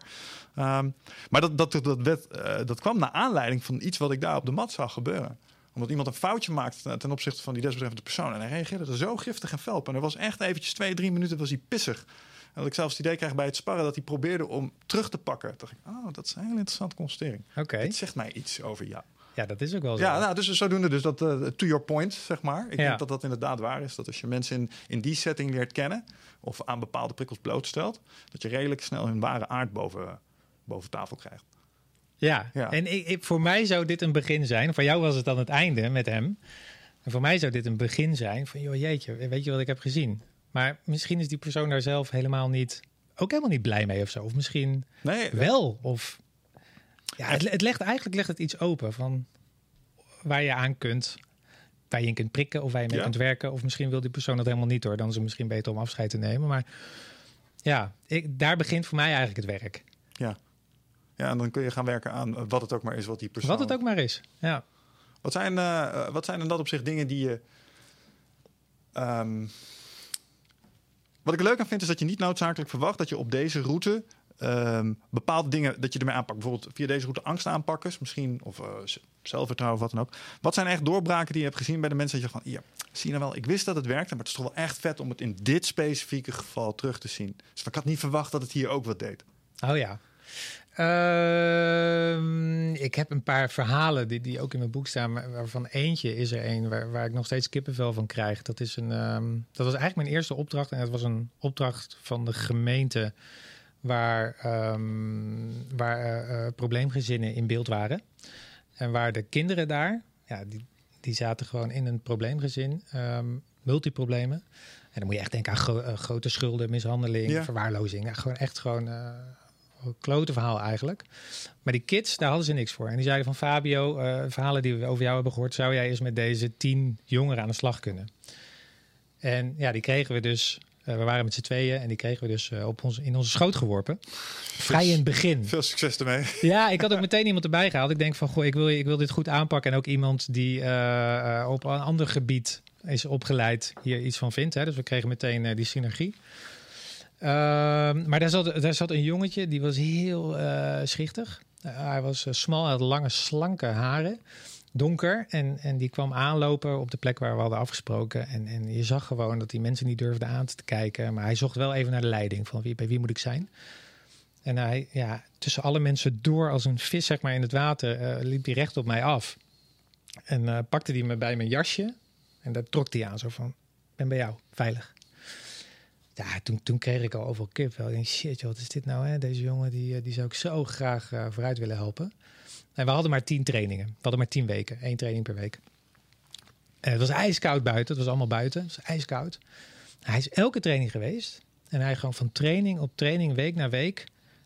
Ehm, maar dat, dat, dat, werd, eh, dat kwam naar aanleiding van iets wat ik daar op de mat zag gebeuren omdat iemand een foutje maakt ten opzichte van die desbetreffende persoon. En hij reageerde er zo giftig en fel op. En er was echt eventjes twee, drie minuten was hij pissig. En dat ik zelfs het idee kreeg bij het sparren dat hij probeerde om terug te pakken. Toen dacht ik, oh, dat is een hele interessante constatering. Oké, Het zegt mij iets over jou. ja, dat is ook wel zo. Ja, nou, dus zodoende dus dat, eh, to your point, zeg maar. Ik Ja. denk dat dat inderdaad waar is. Dat als je mensen in, in die setting leert kennen... of aan bepaalde prikkels blootstelt... dat je redelijk snel hun ware aard boven, boven tafel krijgt. Ja, Ja. en ik, ik- voor mij zou dit een begin zijn. Voor jou was het dan het einde met hem. En voor mij zou dit een begin zijn van, joh, jeetje, weet je wat ik heb gezien? Maar misschien is die persoon daar zelf helemaal niet, ook helemaal niet blij mee of zo. Of misschien Nee, wel. Of ja, het, het legt eigenlijk legt het iets open van waar je aan kunt, waar je in kunt prikken of waar je mee Ja. kunt werken. Of misschien wil die persoon dat helemaal niet hoor. Dan is het misschien beter om afscheid te nemen. Maar ja, ik, daar begint voor mij eigenlijk het werk. Ja. Ja, en dan kun je gaan werken aan wat het ook maar is wat die persoon... Wat het ook maar is, ja. Wat zijn, uh, wat zijn in dat opzicht dingen die je... Um, wat ik leuk aan vind is dat je niet noodzakelijk verwacht dat je op deze route um, bepaalde dingen dat je ermee aanpakt. Bijvoorbeeld via deze route angst aanpakken, misschien of uh, zelfvertrouwen of wat dan ook. Wat zijn echt doorbraken die je hebt gezien bij de mensen dat je van, ja, zie je nou wel, ik wist dat het werkte, maar het is toch wel echt vet om het in dit specifieke geval terug te zien. Dus ik had niet verwacht dat het hier ook wat deed. Oh ja. Uh, ik heb een paar verhalen die, die ook in mijn boek staan, waarvan eentje is er een waar, waar ik nog steeds kippenvel van krijg. Dat, is een, um, dat was eigenlijk mijn eerste opdracht en dat was een opdracht van de gemeente waar, um, waar uh, probleemgezinnen in beeld waren. En waar de kinderen daar, ja, die, die zaten gewoon in een probleemgezin, um, multiproblemen. En dan moet je echt denken aan gro uh, grote schulden, mishandeling, ja. verwaarlozing. Ja, gewoon echt gewoon klote verhaal eigenlijk. Maar die kids, daar hadden ze niks voor. En die zeiden van Fabio, verhalen die we over jou hebben gehoord, zou jij eens met deze tien jongeren aan de slag kunnen? En ja, die kregen we dus uh, we waren met z'n tweeën en die kregen we dus uh, op ons, in onze schoot geworpen. Vrij in het begin. Veel succes ermee. Ja, ik had ook meteen iemand erbij gehaald. Ik denk van, goh, ik wil, ik wil dit goed aanpakken. En ook iemand die op een ander gebied is opgeleid hier iets van vindt. Hè. Dus we kregen meteen die synergie. Ehm, maar daar zat, daar zat een jongetje, die was heel schichtig. hij was smal, hij had lange, slanke haren donker. En, en die kwam aanlopen op de plek waar we hadden afgesproken. En, en je zag gewoon dat die mensen niet durfden aan te kijken. Maar hij zocht wel even naar de leiding van wie, bij wie moet ik zijn. En hij, ja, tussen alle mensen door als een vis zeg maar, in het water, liep hij recht op mij af. En pakte hij me bij mijn jasje. En daar trok hij aan, zo van, ben bij jou, veilig. Ja, toen, kreeg ik al overal kip. Ik denk, shit, wat is dit nou? Hè? Deze jongen, die, die zou ik zo graag uh, vooruit willen helpen. En we hadden maar tien trainingen. We hadden maar tien weken. één training per week. En het was ijskoud buiten. Het was allemaal buiten. Het was ijskoud. Hij is elke training geweest. En hij gewoon van training op training, week na week,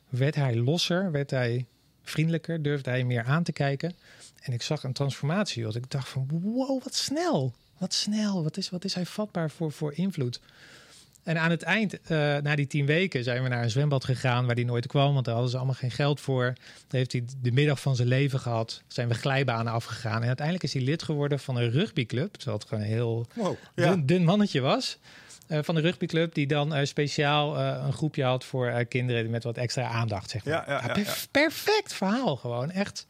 werd hij losser, werd hij vriendelijker, durfde hij meer aan te kijken. En ik zag een transformatie. Want ik dacht van, wow, wat snel. Wat snel. Wat is, wat is hij vatbaar voor, voor invloed? En aan het eind, uh, na die tien weken, zijn we naar een zwembad gegaan waar hij nooit kwam, want daar hadden ze allemaal geen geld voor. Daar heeft hij de middag van zijn leven gehad. Zijn we glijbanen afgegaan. En uiteindelijk is hij lid geworden van een rugbyclub, terwijl het gewoon een heel wow, ja. dun, dun, mannetje was. Uh, van de rugbyclub die dan uh, speciaal een groepje had voor kinderen met wat extra aandacht. Zeg maar. ja, ja, ja, perf perfect verhaal gewoon, echt.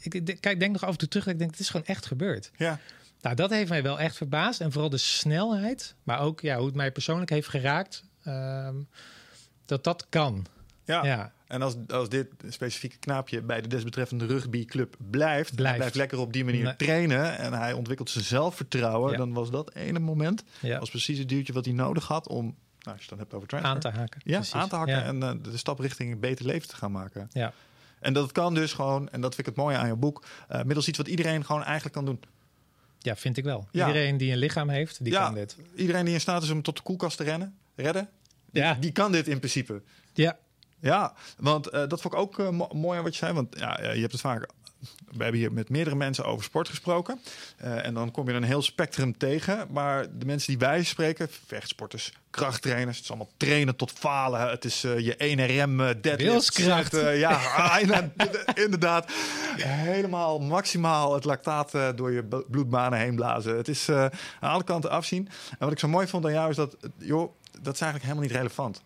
Ik, ik, kijk, denk nog af en toe terug. Ik denk, het is gewoon echt gebeurd. Ja. Nou, dat heeft mij wel echt verbaasd. En vooral de snelheid, maar ook ja, hoe het mij persoonlijk heeft geraakt. Um, dat dat kan. Ja. ja. En als, als dit specifieke knaapje bij de desbetreffende rugbyclub blijft, blijft. blijft lekker op die manier nee. trainen en hij ontwikkelt zijn zelfvertrouwen, ja. dan was dat ene moment ja. was precies het duwtje wat hij nodig had om, nou, als je het dan hebt over transfer, aan te haken. Ja, precies. aan te haken en uh, de stap richting een beter leven te gaan maken. Ja. En dat kan dus gewoon, en dat vind ik het mooie aan je boek, uh, middels iets wat iedereen gewoon eigenlijk kan doen. Ja, vind ik wel. Ja. Iedereen die een lichaam heeft, die ja, kan dit. Iedereen die in staat is om tot de koelkast te rennen, redden, ja. die, die kan dit in principe. Ja. Ja, want uh, dat vond ik ook uh, mo mooi aan wat je zei. Want ja, je hebt het vaak we hebben hier met meerdere mensen over sport gesproken. Uh, en dan kom je een heel spectrum tegen. Maar de mensen die wij spreken, vechtsporters, krachttrainers, het is allemaal trainen tot falen. Het is uh, je 1RM uh, deadlift. Ja, *laughs* inderdaad. Helemaal maximaal het lactaat door je bloedbanen heen blazen. Het is aan alle kanten afzien. En wat ik zo mooi vond aan jou is dat, joh, dat is eigenlijk helemaal niet relevant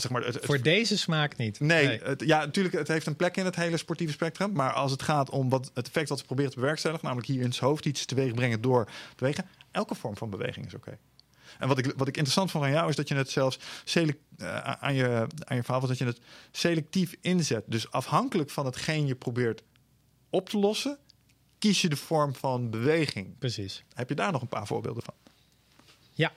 zeg maar, het, het, voor deze smaak niet. Nee, nee. Het, ja, natuurlijk, het heeft een plek in het hele sportieve spectrum. Maar als het gaat om wat, het effect wat ze proberen te bewerkstelligen, namelijk hier in het hoofd iets teweeg brengen door te bewegen, elke vorm van beweging is oké. Okay. En wat ik, wat ik interessant vond aan jou is dat je het zelfs select, uh, aan, je, aan je verhaal was dat je het selectief inzet. Dus afhankelijk van hetgeen je probeert op te lossen, kies je de vorm van beweging. Precies. Heb je daar nog een paar voorbeelden van? Ja,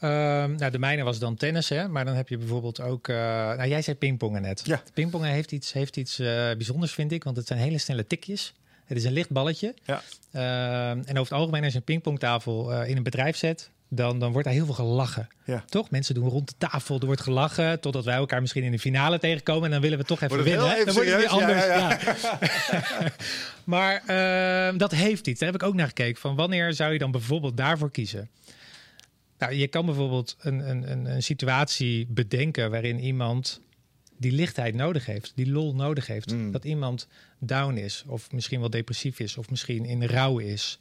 Um, nou, de mijne was dan tennis, hè? maar dan heb je bijvoorbeeld ook. Uh, nou, jij zei pingpongen net. Ja. Pingpongen heeft iets, heeft iets uh, bijzonders, vind ik, want het zijn hele snelle tikjes. Het is een licht balletje. Ja. Uh, en over het algemeen, als je een pingpongtafel eh, in een bedrijf zet, dan, dan wordt daar heel veel gelachen. Ja. Toch? Mensen doen rond de tafel, er wordt gelachen, totdat wij elkaar misschien in de finale tegenkomen en dan willen we toch even winnen. Even dan wordt het weer anders. Ja, ja, *laughs* maar ehm, dat heeft iets. Daar heb ik ook naar gekeken. Van wanneer zou je dan bijvoorbeeld daarvoor kiezen? Nou, je kan bijvoorbeeld een, een, een, een situatie bedenken waarin iemand die lichtheid nodig heeft, die lol nodig heeft. Mm. Dat iemand down is, of misschien wel depressief is, of misschien in rouw is.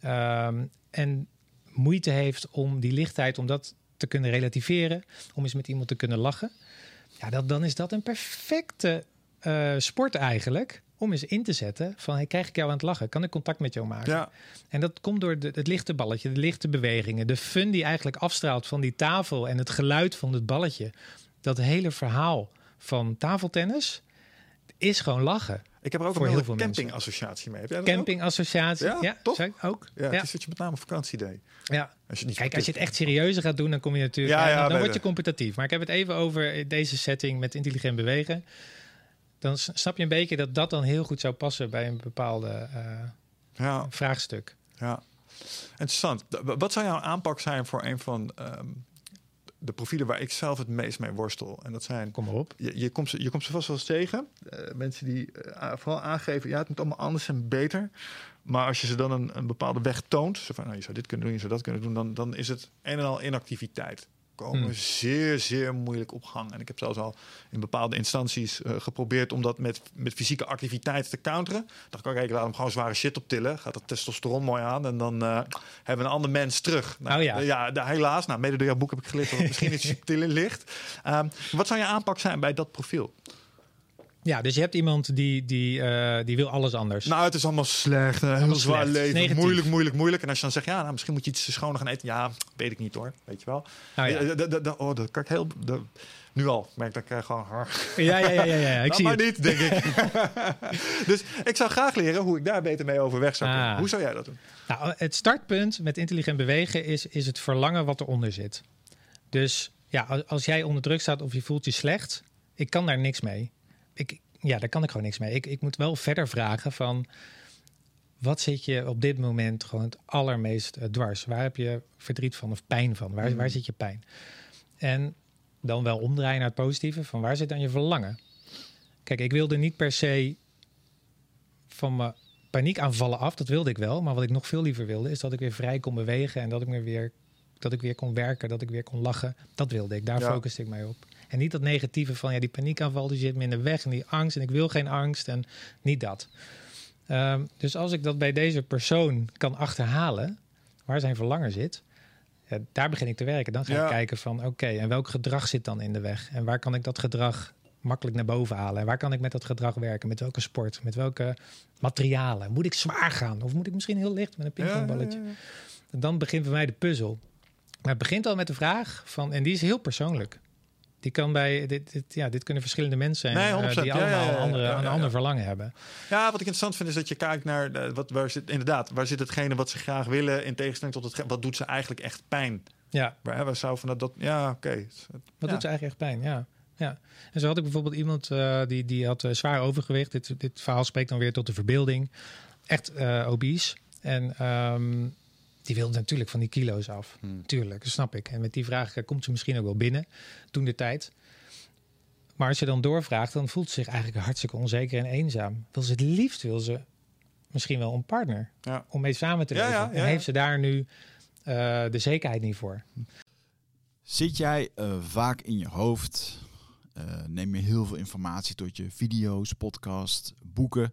Ehm, en moeite heeft om die lichtheid, om dat te kunnen relativeren, om eens met iemand te kunnen lachen. Ja, dat, dan is dat een perfecte eh, sport eigenlijk. Om eens in te zetten van, hey, krijg ik jou aan het lachen? Kan ik contact met jou maken? Ja, En dat komt door de, het lichte balletje, de lichte bewegingen, de fun die eigenlijk afstraalt van die tafel en het geluid van het balletje. Dat hele verhaal van tafeltennis is gewoon lachen. ik heb er ook Voor een heel hele veel mensen. campingassociatie mee. Heb jij dat ook? Campingassociatie. Ja, Ja, toch? ook. Ja, Ja. het is wat je met name vakantie deed. Ja. Als je niet Kijk, als je het echt serieuzer gaat doen, dan kom je natuurlijk. Ja, dan bij word je competitief. Maar ik heb het even over deze setting met intelligent bewegen. Dan snap je een beetje dat dat dan heel goed zou passen bij een bepaalde eh, Ja, vraagstuk. ja. Interessant. Wat zou jouw aanpak zijn voor een van ehm, de profielen waar ik zelf het meest mee worstel? En dat zijn Kom maar op. je, je, komt ze, je komt ze vast wel eens tegen. Eh, mensen die eh, vooral aangeven, ja, het moet allemaal anders en beter. Maar als je ze dan een, een bepaalde weg toont, zo van, nou, je zou dit kunnen doen, je zou dat kunnen doen, dan, dan is het een en al inactiviteit. Komen Hmm. zeer, zeer moeilijk op gang. En ik heb zelfs al in bepaalde instanties eh, geprobeerd om dat met, met fysieke activiteit te counteren. Dacht ik, ik laat hem gewoon zware shit optillen. Gaat dat testosteron mooi aan. En dan eh, hebben we een ander mens terug. Nou, Oh ja. eh, ja, de- helaas. Nou, mede door jouw boek heb ik geleerd dat het misschien *laughs* iets subtieler ligt. Ehm, wat zou je aanpak zijn bij dat profiel? Ja, dus je hebt iemand die, die, eh, die wil alles anders. Nou, het is allemaal slecht. Heel Allemaal zwaar slecht. leven. Negatief. Moeilijk, moeilijk, moeilijk. En als je dan zegt, ja, nou, misschien moet je iets schoner gaan eten. Ja, weet ik niet hoor. Weet je wel. Nou ja. Eh, oh, dat kan ik heel... nu al. Merk dat ik eh, gewoon... ja, ja, ja, ja, ja. *laughs* ik Nou, zie maar het. niet, denk ik. *laughs* dus ik zou graag leren hoe ik daar beter mee overweg zou kunnen. Ah. Hoe zou jij dat doen? Nou, het startpunt met intelligent bewegen is, is het verlangen wat eronder zit. Dus ja, als jij onder druk staat of je voelt je slecht, ik kan daar niks mee. Ik, ja, daar kan ik gewoon niks mee. Ik, ik moet wel verder vragen van, wat zit je op dit moment gewoon het allermeest eh, dwars? Waar heb je verdriet van of pijn van? Waar, Mm. waar zit je pijn? En dan wel omdraaien naar het positieve, van waar zit dan je verlangen? Kijk, ik wilde niet per se van mijn paniekaanvallen af. Dat wilde ik wel. Maar wat ik nog veel liever wilde, is dat ik weer vrij kon bewegen. En dat ik, me weer, dat ik weer kon werken. Dat ik weer kon lachen. Dat wilde ik. Daar Ja. focuste ik mij op. En niet dat negatieve van ja, die paniekaanval die zit me in de weg. En die angst. En ik wil geen angst. En niet dat. Ehm, dus als ik dat bij deze persoon kan achterhalen, waar zijn verlangen zit. Ja, daar begin ik te werken. Dan ga Ja. ik kijken van oké, en welk gedrag zit dan in de weg? En waar kan ik dat gedrag makkelijk naar boven halen? En waar kan ik met dat gedrag werken? Met welke sport? Met welke materialen? Moet ik zwaar gaan? Of moet ik misschien heel licht met een pingpongballetje? Ja. En dan begint bij mij de puzzel. Maar het begint al met de vraag van, en die is heel persoonlijk. Die kan bij, dit, dit, ja, dit kunnen verschillende mensen zijn Nee, eh, 100%. die allemaal ja, andere, een ander verlangen hebben. Ja, wat ik interessant vind is dat je kijkt naar wat, waar zit inderdaad, waar zit hetgene wat ze graag willen in tegenstelling tot het wat doet ze eigenlijk echt pijn. Ja, Waar, waar zou van dat, dat ja, oké. Wat doet ze eigenlijk echt pijn? Ja. ja. En zo had ik bijvoorbeeld iemand eh, die, die had eh, zwaar overgewicht. Dit, dit verhaal spreekt dan weer tot de verbeelding. Echt obese. En ehm, die wilde natuurlijk van die kilo's af. Hmm. Tuurlijk, dat snap ik. En met die vraag eh, komt ze misschien ook wel binnen toen de tijd. Maar als je dan doorvraagt, dan voelt ze zich eigenlijk hartstikke onzeker en eenzaam. Wil ze het liefst, wil ze misschien wel een partner Ja. om mee samen te leven. ja, ja, en heeft ze daar nu eh, de zekerheid niet voor? Zit jij eh, vaak in je hoofd? Eh, neem je heel veel informatie tot je video's, podcasts, boeken?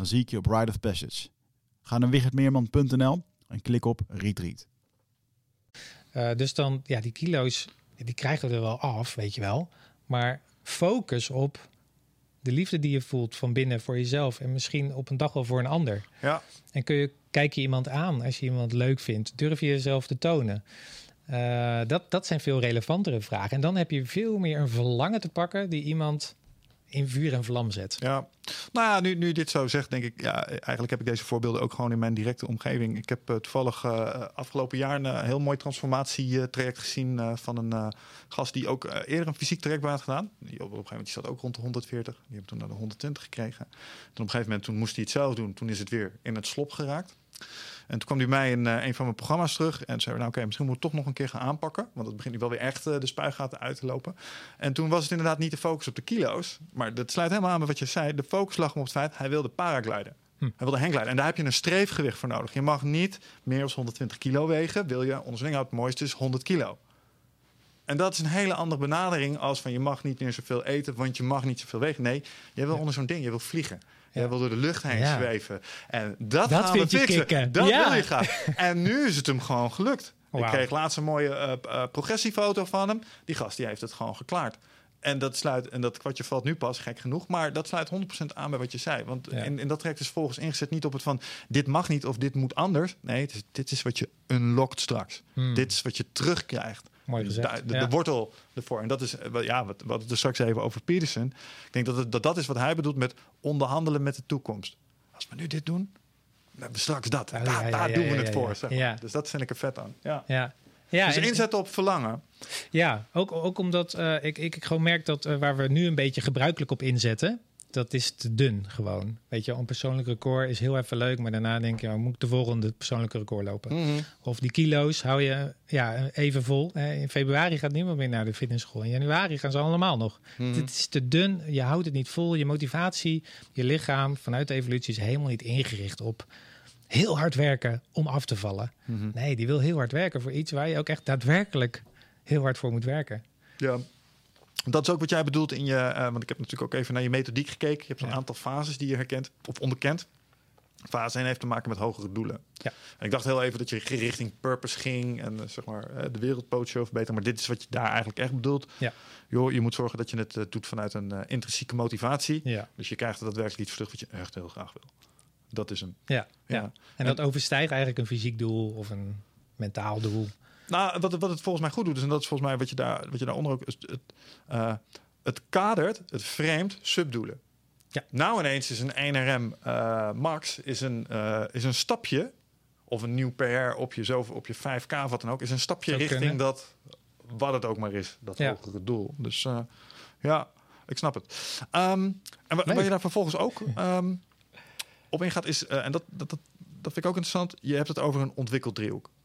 Dan zie ik je op Ride of Passage. Ga naar wichertmeerman.nl en klik op Retreat. Uh, dus dan, ja, die kilo's, die krijgen we er wel af, weet je wel. Maar focus op de liefde die je voelt van binnen voor jezelf en misschien op een dag wel voor een ander. Ja. En kun je, kijk je iemand aan als je iemand leuk vindt? Durf je jezelf te tonen? Uh, dat, dat zijn veel relevantere vragen. En dan heb je veel meer een verlangen te pakken die iemand in vuur en vlam zet. Ja, nou ja, nu, nu dit zo zegt, denk ik, ja, eigenlijk heb ik deze voorbeelden ook gewoon in mijn directe omgeving. Ik heb uh, toevallig uh, afgelopen jaar een uh, heel mooi transformatietraject gezien van een gast die ook eerder een fysiek traject had gedaan. Die op, een gegeven moment zat ook rond de 140. Die heb toen naar de 120 gekregen. Toen op een gegeven moment toen moest hij het zelf doen. Toen is het weer in het slop geraakt. En toen kwam hij mij in uh, een van mijn programma's terug. En zei: Nou, oké, okay, misschien moeten we het toch nog een keer gaan aanpakken. Want het begint nu wel weer echt uh, de spuigaten uit te lopen. En toen was het inderdaad niet de focus op de kilo's. Maar dat sluit helemaal aan met wat je zei. De focus lag hem op het feit: hij wilde paragliden. Hm. Hij wilde hanggliden. En daar heb je een streefgewicht voor nodig. Je mag niet meer dan 120 kilo wegen. Wil je onderling het mooiste is 100 kilo. En dat is een hele andere benadering als van je mag niet meer zoveel eten, want je mag niet zoveel wegen. Nee, je wil ja. onder zo'n ding, je wil vliegen. Je wil door de lucht heen ja. zweven. En dat, dat gaan we fixen. Dat wil je graag. En nu is het hem gewoon gelukt. Wow. Ik kreeg laatst een mooie uh, uh, progressiefoto van hem. Die gast die heeft het gewoon geklaard. En dat sluit, en dat kwartje valt nu pas, gek genoeg. Maar dat sluit 100% aan bij wat je zei. Want ja. in dat traject is volgens ingezet niet op het van dit mag niet of dit moet anders. Nee, is, dit is wat je unlockt straks. Hmm. Dit is wat je terugkrijgt. Mooi gezegd. De, de, ja. de, wortel ervoor. En dat is ja, wat, wat er straks even over Peterson. Ik denk dat, het, dat dat is wat hij bedoelt met onderhandelen met de toekomst. Als we nu dit doen, dan hebben we straks dat. Oh, daar ja, daar ja, doen we het voor. Zeg maar. Dus dat vind ik er vet aan. Ja. Ja. Ja, dus en- inzetten op verlangen. Ja, ook, ook omdat eh, ik, ik gewoon merk dat eh, waar we nu een beetje gebruikelijk op inzetten, dat is te dun gewoon. Weet je, een persoonlijk record is heel even leuk, maar daarna denk je, oh, moet ik de volgende persoonlijke record lopen? Mhm. Of die kilo's hou je ja, even vol. In februari gaat niemand meer naar de fitnessschool. In januari gaan ze allemaal nog. Mhm. Het is te dun, je houdt het niet vol. Je motivatie, je lichaam vanuit de evolutie is helemaal niet ingericht op heel hard werken om af te vallen. Mhm. Nee, die wil heel hard werken voor iets waar je ook echt daadwerkelijk heel hard voor moet werken. Ja. Dat is ook wat jij bedoelt in je... eh, want ik heb natuurlijk ook even naar je methodiek gekeken. Je hebt een Ja. aantal fases die je herkent of onderkent. Fase 1 heeft te maken met hogere doelen. Ja. En ik dacht heel even dat je richting purpose ging... en eh, zeg maar eh, de wereldpootje of beter. Maar dit is wat je daar eigenlijk echt bedoelt. Ja. Joh, je moet zorgen dat je het doet vanuit een intrinsieke motivatie. Ja. Dus je krijgt er daadwerkelijk iets voor terug wat je echt heel graag wil. Dat is hem. Ja, ja. Ja. En dat overstijgt eigenlijk een fysiek doel of een mentaal doel. Nou, wat, het- wat het volgens mij goed doet, is, en dat is volgens mij wat je, daar, wat je daaronder ook... is Het, eh, het kadert, het framet subdoelen. Ja. Nou ineens is een 1RM eh, max is een, eh, is een stapje... of een nieuw PR op je, op je 5K of wat dan ook... is een stapje richting kunnen. dat, wat het ook maar is, dat Ja. hogere doel. Dus ja, ik snap het. Ehm, en wa- Nee. wat je daar vervolgens ook ehm, op ingaat is... en dat, dat, dat, dat vind ik ook interessant. Je hebt het over een ontwikkeld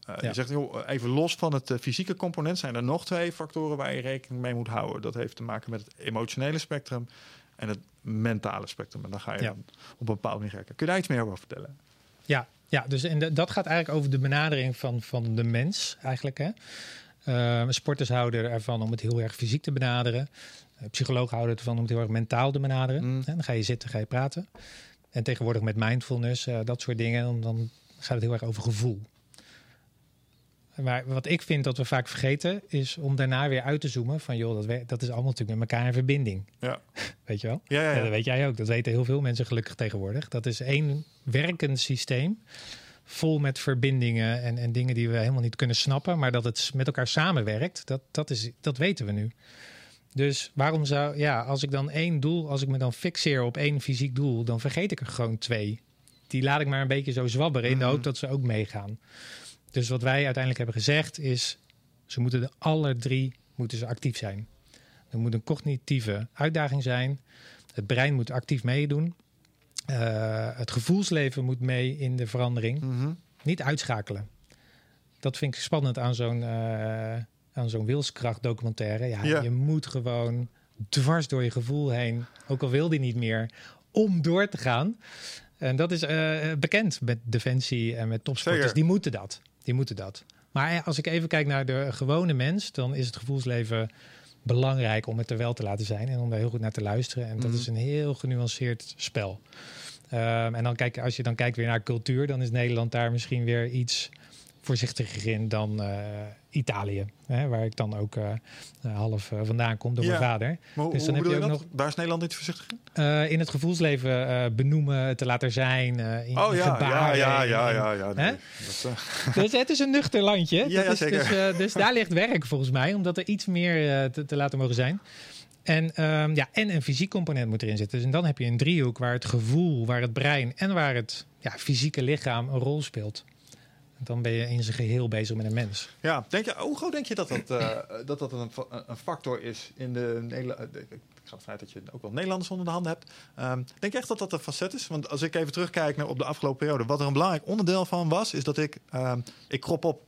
Eh, Ja. Je zegt, joh, even los van het eh, fysieke component... zijn er nog twee factoren waar je rekening mee moet houden. Dat heeft te maken met het emotionele spectrum... en het mentale spectrum. En dan ga je Ja. dan op een bepaalde manier werken. Kun je daar iets meer over vertellen? Ja, ja dus en de- dat gaat eigenlijk over de benadering van, van de mens eigenlijk. Hè? Eh, sporters houden ervan om het heel erg fysiek te benaderen. Eh, psychologen houden ervan om het heel erg mentaal te benaderen. Mm. En dan ga je zitten, ga je praten. En tegenwoordig met mindfulness, eh, dat soort dingen, dan, dan gaat het heel erg over gevoel. Maar wat ik vind dat we vaak vergeten, is om daarna weer uit te zoomen van joh, dat, dat is allemaal natuurlijk met elkaar in verbinding. Ja, *laughs* Weet je wel? ja, ja. Ja, ja. dat weet jij ook. Dat weten heel veel mensen gelukkig tegenwoordig. Dat is één werkend systeem. Vol met verbindingen en, en dingen die we helemaal niet kunnen snappen. Maar dat het met elkaar samenwerkt, dat, dat, is, dat weten we nu. Dus waarom zou, ja, als ik dan één doel, als ik me dan fixeer op één fysiek doel, dan vergeet ik er gewoon twee. Die laat ik maar een beetje zo zwabberen in de Mhm. hoop dat ze ook meegaan. Dus wat wij uiteindelijk hebben gezegd is, ze moeten de alle drie moeten ze actief zijn. Er moet een cognitieve uitdaging zijn. Het brein moet actief meedoen. Eh, het gevoelsleven moet mee in de verandering. Mhm. Niet uitschakelen. Dat vind ik spannend aan zo'n eh aan zo'n wilskracht documentaire. Ja, Ja. Je moet gewoon dwars door je gevoel heen, ook al wil die niet meer, om door te gaan. En dat is eh, bekend met defensie en met topsporters. Zeker. Die moeten dat. Die moeten dat. Maar als ik even kijk naar de gewone mens, dan is het gevoelsleven belangrijk om het er wel te laten zijn en om daar heel goed naar te luisteren. En dat Mhm. is een heel genuanceerd spel. Ehm, en dan kijk, als je dan kijkt weer naar cultuur, dan is Nederland daar misschien weer iets voorzichtiger in dan eh, Italië. Hè, waar ik dan ook eh, eh, half vandaan kom door Ja. mijn vader. Maar Dus dan heb je ook dat? Daar is Nederland niet voorzichtig in? In het gevoelsleven benoemen, te laten zijn, in, Oh ja, ja, gebaren. ja, ja, ja. ja nee. Hè? Dat, *laughs* Dus het is een nuchter landje. Ja, Dat ja, is, zeker. Dus, dus daar ligt werk volgens mij, om dat er iets meer te, te laten mogen zijn. En, ehm, ja, en een fysiek component moet erin zitten. Dus en dan heb je een driehoek waar het gevoel, waar het brein en waar het ja, fysieke lichaam een rol speelt. En dan ben je in zijn geheel bezig met een mens. Ja, denk je, hoe groot denk je dat dat, eh, dat, dat een, een factor is in de Nederland? Ik ga ervan uit dat je ook wel Nederlanders onder de handen hebt. Ehm, denk je echt dat dat een facet is? Want als ik even terugkijk naar op de afgelopen periode, wat er een belangrijk onderdeel van was, is dat ik, ehm, ik krop op.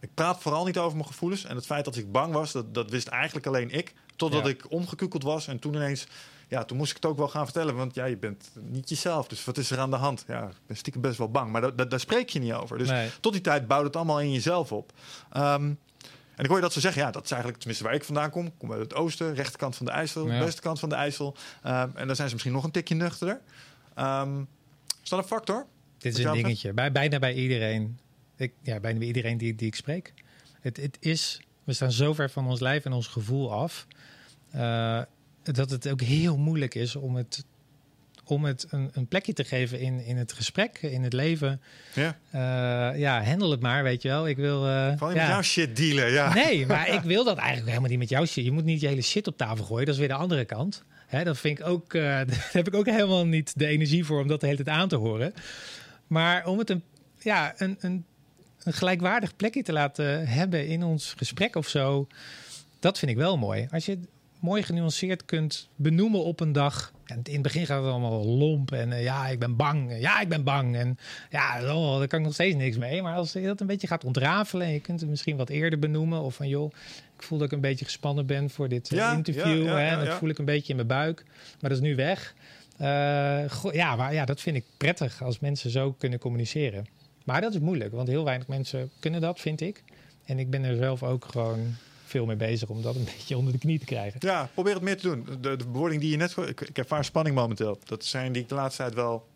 Ik praat vooral niet over mijn gevoelens. En het feit dat ik bang was, dat, dat wist eigenlijk alleen ik. Totdat Ja. ik omgekukeld was. En toen ineens, ja, toen moest ik het ook wel gaan vertellen. Want ja, je bent niet jezelf. Dus wat is er aan de hand? Ja, ik ben stiekem best wel bang. Maar da- da- daar spreek je niet over. Dus Nee. tot die tijd bouwde het allemaal in jezelf op. Ehm, en ik hoor je dat ze zeggen, ja, dat is eigenlijk tenminste waar ik vandaan kom. Ik kom uit het oosten, rechterkant van de IJssel, Ja. van de IJssel. Ehm, en dan zijn ze misschien nog een tikje nuchterder. Ehm, is dat een factor? Dit is een dingetje. Bij, bijna bij iedereen. Ik, ja, bijna bij iedereen die, die ik spreek. Het, het is, we staan zo ver van ons lijf en ons gevoel af. eh, dat het ook heel moeilijk is om het, om het een, een plekje te geven in, in het gesprek, in het leven. Ja. Eh, ja, handel het maar, weet je wel. Ik wil. eh, Val je ja. met jouw shit dealen, ja. Nee, maar *laughs* ik wil dat eigenlijk helemaal niet met jouw shit. Je moet niet je hele shit op tafel gooien. Dat is weer de andere kant. Hè, dat vind ik ook. eh, *laughs* daar heb ik ook helemaal niet de energie voor om dat de hele tijd aan te horen. Maar om het een, ja, een, een, een gelijkwaardig plekje te laten hebben in ons gesprek of zo. Dat vind ik wel mooi. Als je mooi genuanceerd kunt benoemen op een dag. En in het begin gaat het allemaal lomp. En eh, ja, ik ben bang. En Ja, ik ben bang. En ja, oh, daar kan ik nog steeds niks mee. Maar als je dat een beetje gaat ontrafelen. En je kunt het misschien wat eerder benoemen. Of van joh, ik voel dat ik een beetje gespannen ben voor dit eh, Ja, interview. ja, hè, dat voel ik een beetje in mijn buik. Maar dat is nu weg. Eh, goh, ja, maar ja, dat vind ik prettig als mensen zo kunnen communiceren. Maar dat is moeilijk, want heel weinig mensen kunnen dat, vind ik. En ik ben er zelf ook gewoon veel mee bezig om dat een *laughs* beetje onder de knie te krijgen. Ja, probeer het meer te doen. De, de bewoording die je net... Ik, ik ervaar spanning momenteel. Dat zijn die ik de laatste tijd wel,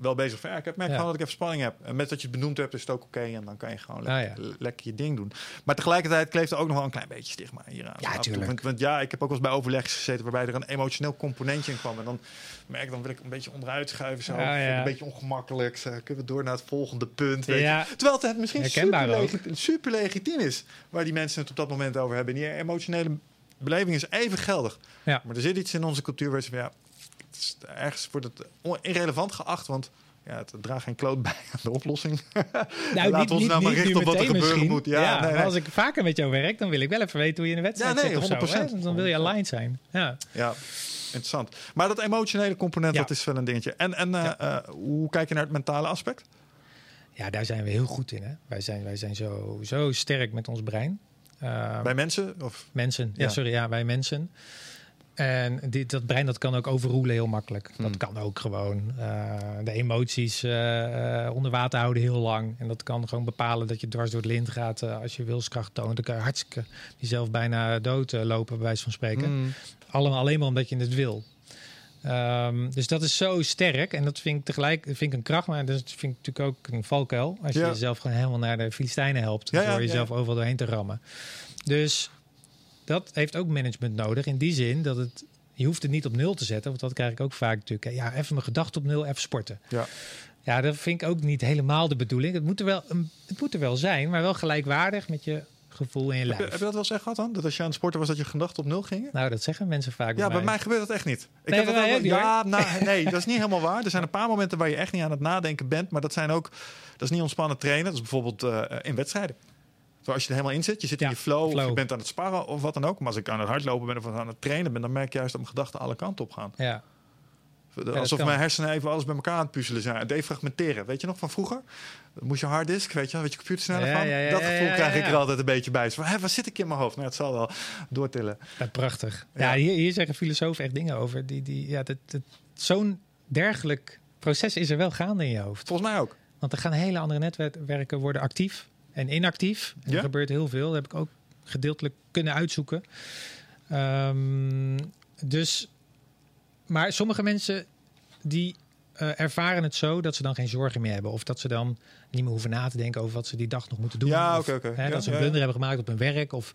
wel bezig van. Ja, ik heb merk Ja. gewoon dat ik even spanning heb. En met dat je het benoemd hebt, is het ook oké. en dan kan je gewoon Ah, lekker, lekker je ding doen. Maar tegelijkertijd kleeft er ook nog wel een klein beetje stigma hier aan. Ja, Af en toe. tuurlijk. Want, want ja, ik heb ook wel eens bij overleg gezeten... waarbij er een emotioneel componentje in kwam. En dan merk ik, dan wil ik een beetje onderuit schuiven. Zo. Ah, ja. Een beetje ongemakkelijk. Zo, kunnen we door naar het volgende punt. Weet je. Terwijl het misschien super, super legitiem is waar die mensen het op dat moment over hebben. En die emotionele beleving is even geldig. Ja. Maar er zit iets in onze cultuur waar ze van ja, het is, ergens wordt het irrelevant geacht, want ja, het draagt geen kloot *laughs* bij aan de oplossing. *laughs* nou, Laten we ons nou maar richten op wat er gebeuren misschien. moet. Ja, nee, als ik vaker met jou werk, dan wil ik wel even weten hoe je in de wedstrijd Ja, nee, zit of zo. 100%. hè? Dan wil je aligned zijn. Ja. ja, interessant. Maar dat emotionele component, Ja. dat is wel een dingetje. En, en eh, eh, hoe kijk je naar het mentale aspect? ja, daar zijn we heel goed in. Hè? Wij zijn, wij zijn zo, zo sterk met ons brein. Uh, Bij mensen? Of, Mensen, ja. Sorry, ja, wij mensen. En dit, dat brein dat kan ook overroelen heel makkelijk. Hmm. Dat kan ook gewoon eh, de emoties eh, eh, onder water houden heel lang. En dat kan gewoon bepalen dat je dwars door het lint gaat als je wilskracht toont. Dan kan je hartstikke jezelf bijna dood lopen, bij wijze van spreken. Mm. Allemaal alleen maar omdat je het wil. Ehm, dus dat is zo sterk. En dat vind ik tegelijk vind ik een kracht. Maar dat vind ik natuurlijk ook een valkuil. Als je Ja. jezelf gewoon helemaal naar de Filistijnen helpt. Ja, door ja, jezelf overal doorheen te rammen. Dus dat heeft ook management nodig. In die zin dat het... Je hoeft het niet op nul te zetten. Want dat krijg ik ook vaak natuurlijk. Ja, even mijn gedachten op nul, even sporten. Ja. Ja, dat vind ik ook niet helemaal de bedoeling. Het moet er wel, het moet er wel zijn. Maar wel gelijkwaardig met je gevoel in je Heb, je, lijf. heb je dat wel eens echt gehad dan? Dat als je aan het sporten was, dat je gedachten op nul gingen? Nou, dat zeggen mensen vaak Ja, bij mij gebeurt dat echt niet. Ik Nee, heb dat mij wel- niet, ja, nou, nee, dat is niet helemaal waar. Er zijn een paar momenten waar je echt niet aan het nadenken bent. Maar dat zijn ook, dat is niet ontspannen trainen. Dat is bijvoorbeeld eh, in wedstrijden. Zo, als je er helemaal in zit, je zit Ja, in je flow, of je bent aan het sparren of wat dan ook. Maar als ik aan het hardlopen ben of aan het trainen ben, dan merk ik juist dat mijn gedachten alle kanten op gaan. Ja, Alsof mijn hersenen even alles bij elkaar aan het puzzelen zijn. Defragmenteren. Weet je nog van vroeger? Moest je harddisk, weet je wel, weet je computer sneller Ja, van. ja, dat gevoel krijg ik er altijd een beetje bij. Van, hé, waar zit ik in mijn hoofd? Nou, het zal wel doortillen. Prachtig. Ja. Ja, hier, hier zeggen filosofen echt dingen over. Die, die, ja, dat, dat, Zo'n dergelijk proces is er wel gaande in je hoofd. Volgens mij ook. Want er gaan hele andere netwerken worden actief. En inactief. En Ja? Er gebeurt heel veel. Dat heb ik ook gedeeltelijk kunnen uitzoeken. Ehm, dus, maar sommige mensen die eh, ervaren het zo dat ze dan geen zorgen meer hebben. Of dat ze dan niet meer hoeven na te denken over wat ze die dag nog moeten doen. Ja, Of, hè, Ja, dat ze een ja, blunder hebben gemaakt op hun werk. Of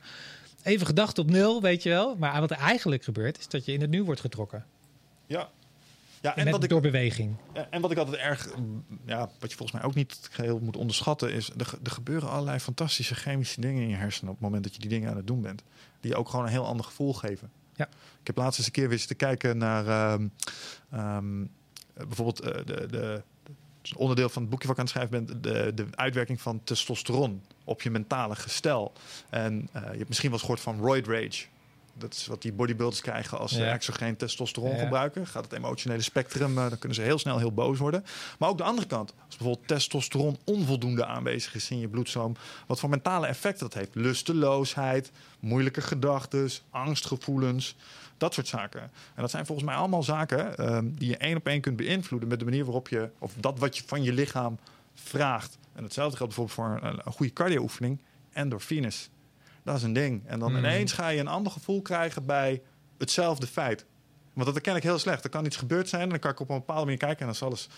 even gedacht op nul, weet je wel. Maar wat er eigenlijk gebeurt, is dat je in het nu wordt getrokken. Ja. Ja, En wat, ik, door beweging. en wat ik altijd erg, ja, wat je volgens mij ook niet geheel moet onderschatten, is er, er gebeuren allerlei fantastische chemische dingen in je hersenen op het moment dat je die dingen aan het doen bent. Die je ook gewoon een heel ander gevoel geven. Ja. Ik heb laatst eens een keer weer zitten kijken naar ehm, ehm, eh, bijvoorbeeld eh, de, de, onderdeel van het boekje wat ik aan het schrijven ben, de, de uitwerking van testosteron op je mentale gestel. En eh, je hebt misschien wel eens gehoord van roid rage. Dat is wat die bodybuilders krijgen als ze Ja. exogeen testosteron Ja. gebruiken. Gaat het emotionele spectrum, eh, dan kunnen ze heel snel heel boos worden. Maar ook de andere kant. Als bijvoorbeeld testosteron onvoldoende aanwezig is in je bloedstroom. Wat voor mentale effecten dat heeft. Lusteloosheid, moeilijke gedachten, angstgevoelens. Dat soort zaken. En dat zijn volgens mij allemaal zaken ehm, die je één op één kunt beïnvloeden met de manier waarop je, of dat wat je van je lichaam vraagt. En hetzelfde geldt bijvoorbeeld voor een, een goede cardio-oefening, endorfines. Dat is een ding. En dan Hmm. ineens ga je een ander gevoel krijgen bij hetzelfde feit. Want dat herken ik heel slecht. Er kan iets gebeurd zijn en dan kan ik op een bepaalde manier kijken en dan is alles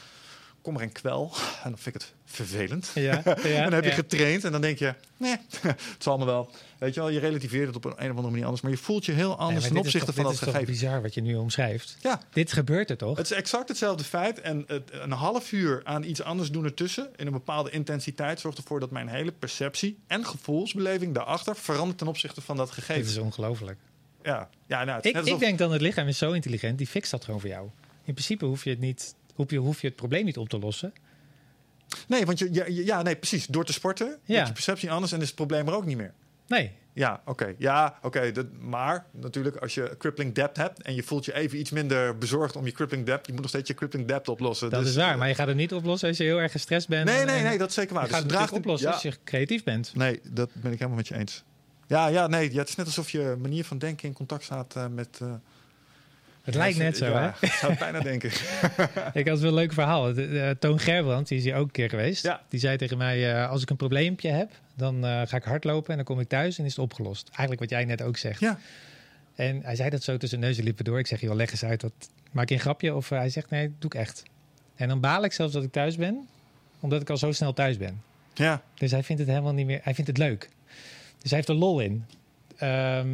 kommer en kwel. En dan vind ik het vervelend. Ja, ja, *laughs* en dan heb je ja. getraind en dan denk je, nee, *laughs* het zal me wel. Weet je wel, je relativeert het op een, een of andere manier anders. Maar je voelt je heel anders ten opzichte toch- van dat Dit is gegeven. bizar wat je nu omschrijft. Ja, Dit gebeurt er toch? het is exact hetzelfde feit. En het, een half uur aan iets anders doen ertussen, in een bepaalde intensiteit, zorgt ervoor dat mijn hele perceptie en gevoelsbeleving daarachter verandert ten opzichte van dat Dit gegeven. is ongelooflijk. Ja, ja nou, het Ik, ik denk dan het lichaam is zo intelligent, die fixt dat gewoon voor jou. In principe hoef je het niet, hoef je, hoef je het probleem niet op te lossen. Nee, want je, ja, nee, precies. Door te sporten Ja. je perceptie anders en is het probleem er ook niet meer. Nee, Ja, oké. Ja, oké. Maar natuurlijk, als je crippling debt hebt en je voelt je even iets minder bezorgd om je crippling debt, je moet nog steeds je crippling debt oplossen. dat Dus, is waar. eh, Maar je gaat het niet oplossen als je heel erg gestrest bent. Nee, en- nee, nee, dat is zeker waar. Je gaat Dus het draagt oplossen ja. als je creatief bent. Nee, dat ben ik helemaal met je eens. Ja, ja, nee. Ja, het is net alsof je manier van denken in contact staat eh, met. eh, Het lijkt net zo, ja, hè? Ik zou het bijna denken. *laughs* Ik had wel een leuk verhaal. De, de- Toon Gerbrand, die is hier ook een keer geweest. Ja. Die zei tegen mij, eh, als ik een probleempje heb, dan eh, ga ik hardlopen en dan kom ik thuis en is het opgelost. Eigenlijk wat jij net ook zegt. Ja. En hij zei dat zo tussen neus en lippen door. Ik zeg, joh, leg eens uit. Wat, maak je een grapje? Of eh, hij zegt, nee, doe ik echt. En dan baal ik zelfs dat ik thuis ben, omdat ik al zo snel thuis ben. Ja, Dus hij vindt het helemaal niet meer, hij vindt het leuk. Dus hij heeft er lol in. Ehm,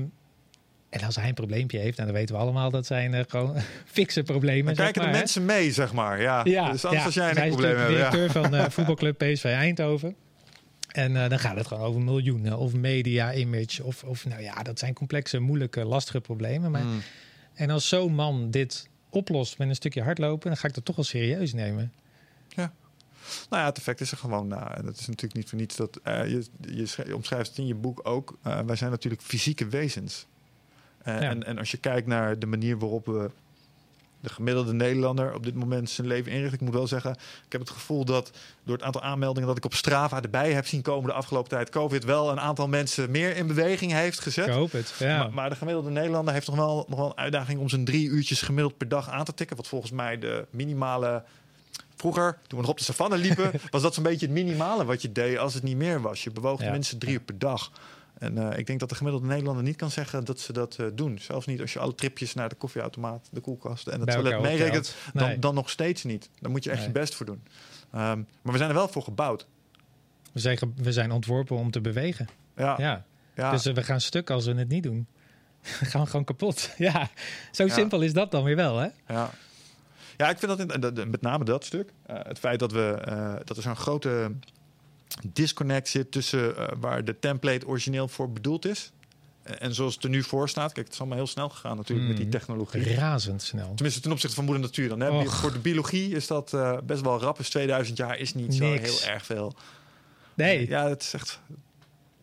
en als hij een probleempje heeft, en dan weten we allemaal dat zijn eh, gewoon *laughs* fikse problemen. dan kijken de hè. mensen mee, zeg maar. Ja, Ja, dus anders ja. als jij een probleem hebt. Ja. directeur van eh *laughs* voetbalclub PSV Eindhoven. En eh, dan gaat het gewoon over miljoenen of media image. Of, of nou ja, dat zijn complexe, moeilijke, lastige problemen. Maar, Mm. En als zo'n man dit oplost met een stukje hardlopen, dan ga ik dat toch wel serieus nemen. Nou ja, het effect is er gewoon na. En dat is natuurlijk niet voor niets dat je, je, sch- je omschrijft het in je boek ook. eh, wij zijn natuurlijk fysieke wezens. Eh, Ja. en, en als je kijkt naar de manier waarop we de gemiddelde Nederlander op dit moment zijn leven inricht. Ik moet wel zeggen, ik heb het gevoel dat door het aantal aanmeldingen dat ik op Strava erbij heb zien komen de afgelopen tijd, COVID wel een aantal mensen meer in beweging heeft gezet. Ik hoop het. Ja. Maar, maar de gemiddelde Nederlander heeft nog wel, nog wel een uitdaging om zijn drie uurtjes gemiddeld per dag aan te tikken. Wat volgens mij de minimale. Vroeger, toen we nog op de savanne liepen, *laughs* was dat zo'n beetje het minimale wat je deed als het niet meer was. Je bewoog Ja. tenminste drie uur per dag. En eh, ik denk dat de gemiddelde Nederlander niet kan zeggen dat ze dat eh, doen. Zelfs niet als je alle tripjes naar de koffieautomaat, de koelkast en het Bij toilet meerekent. Dan, dan nog steeds niet. Dan moet je echt Nee. je best voor doen. Ehm, maar we zijn er wel voor gebouwd. We, zijn, ge- we zijn ontworpen om te bewegen. Ja, Ja. ja. Dus eh, we gaan stuk als we het niet doen. *laughs* Dan gaan we gewoon kapot. *laughs* Ja, zo Ja. simpel is dat dan weer wel, hè? Ja. Ja, ik vind dat, in, met name dat stuk. het feit dat, we, dat er zo'n grote disconnect zit tussen eh, waar de template origineel voor bedoeld is. En, zoals het er nu voor staat. Kijk, het is allemaal heel snel gegaan natuurlijk met die Mhm. technologie. Razendsnel. Tenminste, ten opzichte van moeder natuur dan. Hè? Och. Voor de biologie is dat eh, best wel rap. Is 2000 jaar is niet zo heel erg veel. Nee, Ja, het is echt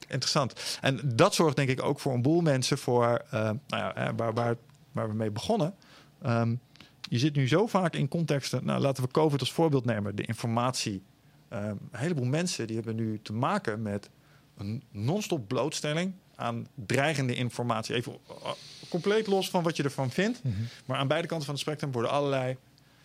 interessant. En dat zorgt denk ik ook voor een boel mensen voor, eh, nou ja, waar, waar we mee begonnen. Ehm, je zit nu zo vaak in contexten. Nou, laten we COVID als voorbeeld nemen. De informatie. Ehm, een heleboel mensen die hebben nu te maken met een non-stop blootstelling aan dreigende informatie. Even uh, compleet los van wat je ervan vindt. Mhm. Maar aan beide kanten van het spectrum worden allerlei.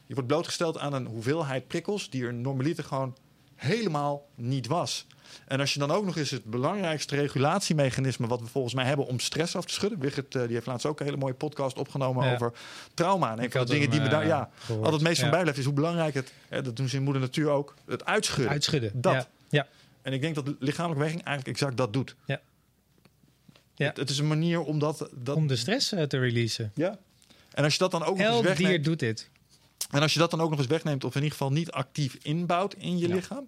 Je wordt blootgesteld aan een hoeveelheid prikkels die er normaliter gewoon helemaal niet was. En als je dan ook nog eens het belangrijkste regulatiemechanisme... wat we volgens mij hebben om stress af te schudden... Wigert eh, die heeft laatst ook een hele mooie podcast opgenomen Ja. over trauma. En een van de dingen die me daar eh, ja, altijd het meest van Ja. bijblijft... is hoe belangrijk het, hè, dat doen ze in moeder natuur ook, het uitschudden. Uitschudden. Dat. Ja. ja. En ik denk dat lichamelijke beweging eigenlijk exact dat doet. Ja. Ja. Het, het is een manier om dat... dat Om de stress eh, te releasen. ja. En als je dat dan ook nog eens Elk dier doet dit. En als je dat dan ook nog eens wegneemt, of in ieder geval niet actief inbouwt in je Ja. lichaam.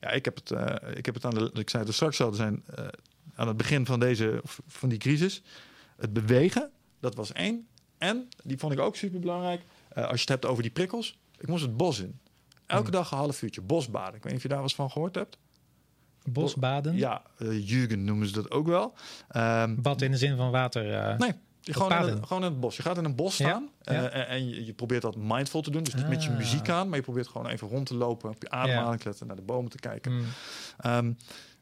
Ja, ik heb het, eh, ik heb het aan de. Ik zei het er straks al, er zijn eh, aan het begin van deze van die crisis. Het bewegen, dat was één. En die vond ik ook super belangrijk. als je het hebt over die prikkels. Ik moest het bos in. Elke Hmm. dag een half uurtje bosbaden. Ik weet niet of je daar eens van gehoord hebt. Bosbaden. Ja, uh, Jürgen noemen ze dat ook wel. Ehm, Bad in de zin van water. eh, Nee, gewoon, in gewoon in het bos. Je gaat in een bos staan eh, ja. en, en je, je probeert dat mindful te doen. Dus niet met je Ah. muziek aan, maar je probeert gewoon even rond te lopen, op je ademhaling te letten, naar de bomen te kijken. mm, Ehm,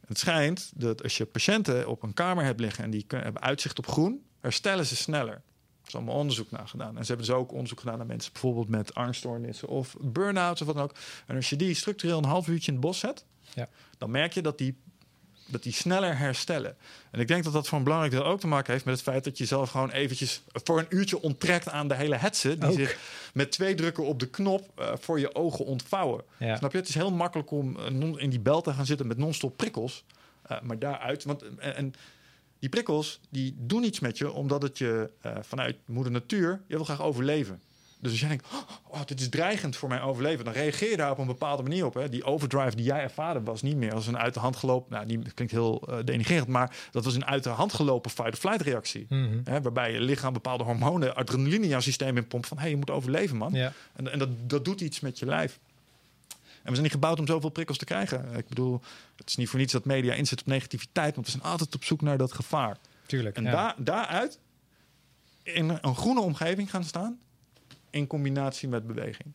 het schijnt dat als je patiënten op een kamer hebt liggen en die hebben uitzicht op groen, herstellen ze sneller. Er is allemaal onderzoek naar gedaan. En ze hebben dus ook onderzoek gedaan naar mensen bijvoorbeeld met angststoornissen of burn-outs of wat dan ook. En als je die structureel een half uurtje in het bos zet, Ja. dan merk je dat die, dat die sneller herstellen. En ik denk dat dat voor een belangrijk deel ook te maken heeft met het feit dat je zelf gewoon eventjes voor een uurtje onttrekt aan de hele hetze. Die Ook. zich met twee drukken op de knop eh, voor je ogen ontvouwen. ja. Snap je? Het is heel makkelijk om eh, in die bel te gaan zitten met non-stop prikkels. Eh, maar daaruit, want en, en die prikkels die doen iets met je, omdat het je vanuit moeder natuur, je wil graag overleven. Dus als jij denkt, oh, dit is dreigend voor mijn overleven, dan reageer je daar op een bepaalde manier op. Hè. Die overdrive die jij ervaren was niet meer als een uit de hand gelopen, nou, die klinkt heel eh, denigrerend, maar dat was een uit de hand gelopen fight-or-flight reactie. Mhm. Hè, waarbij je lichaam bepaalde hormonen, adrenaline in jouw systeem inpompt van, hé, hey, je moet overleven, man. ja. En, en dat, dat doet iets met je lijf. En we zijn niet gebouwd om zoveel prikkels te krijgen. Ik bedoel, het is niet voor niets dat media inzet op negativiteit, want we zijn altijd op zoek naar dat gevaar. tuurlijk. En ja. daar, daaruit in een groene omgeving gaan staan, in combinatie met beweging.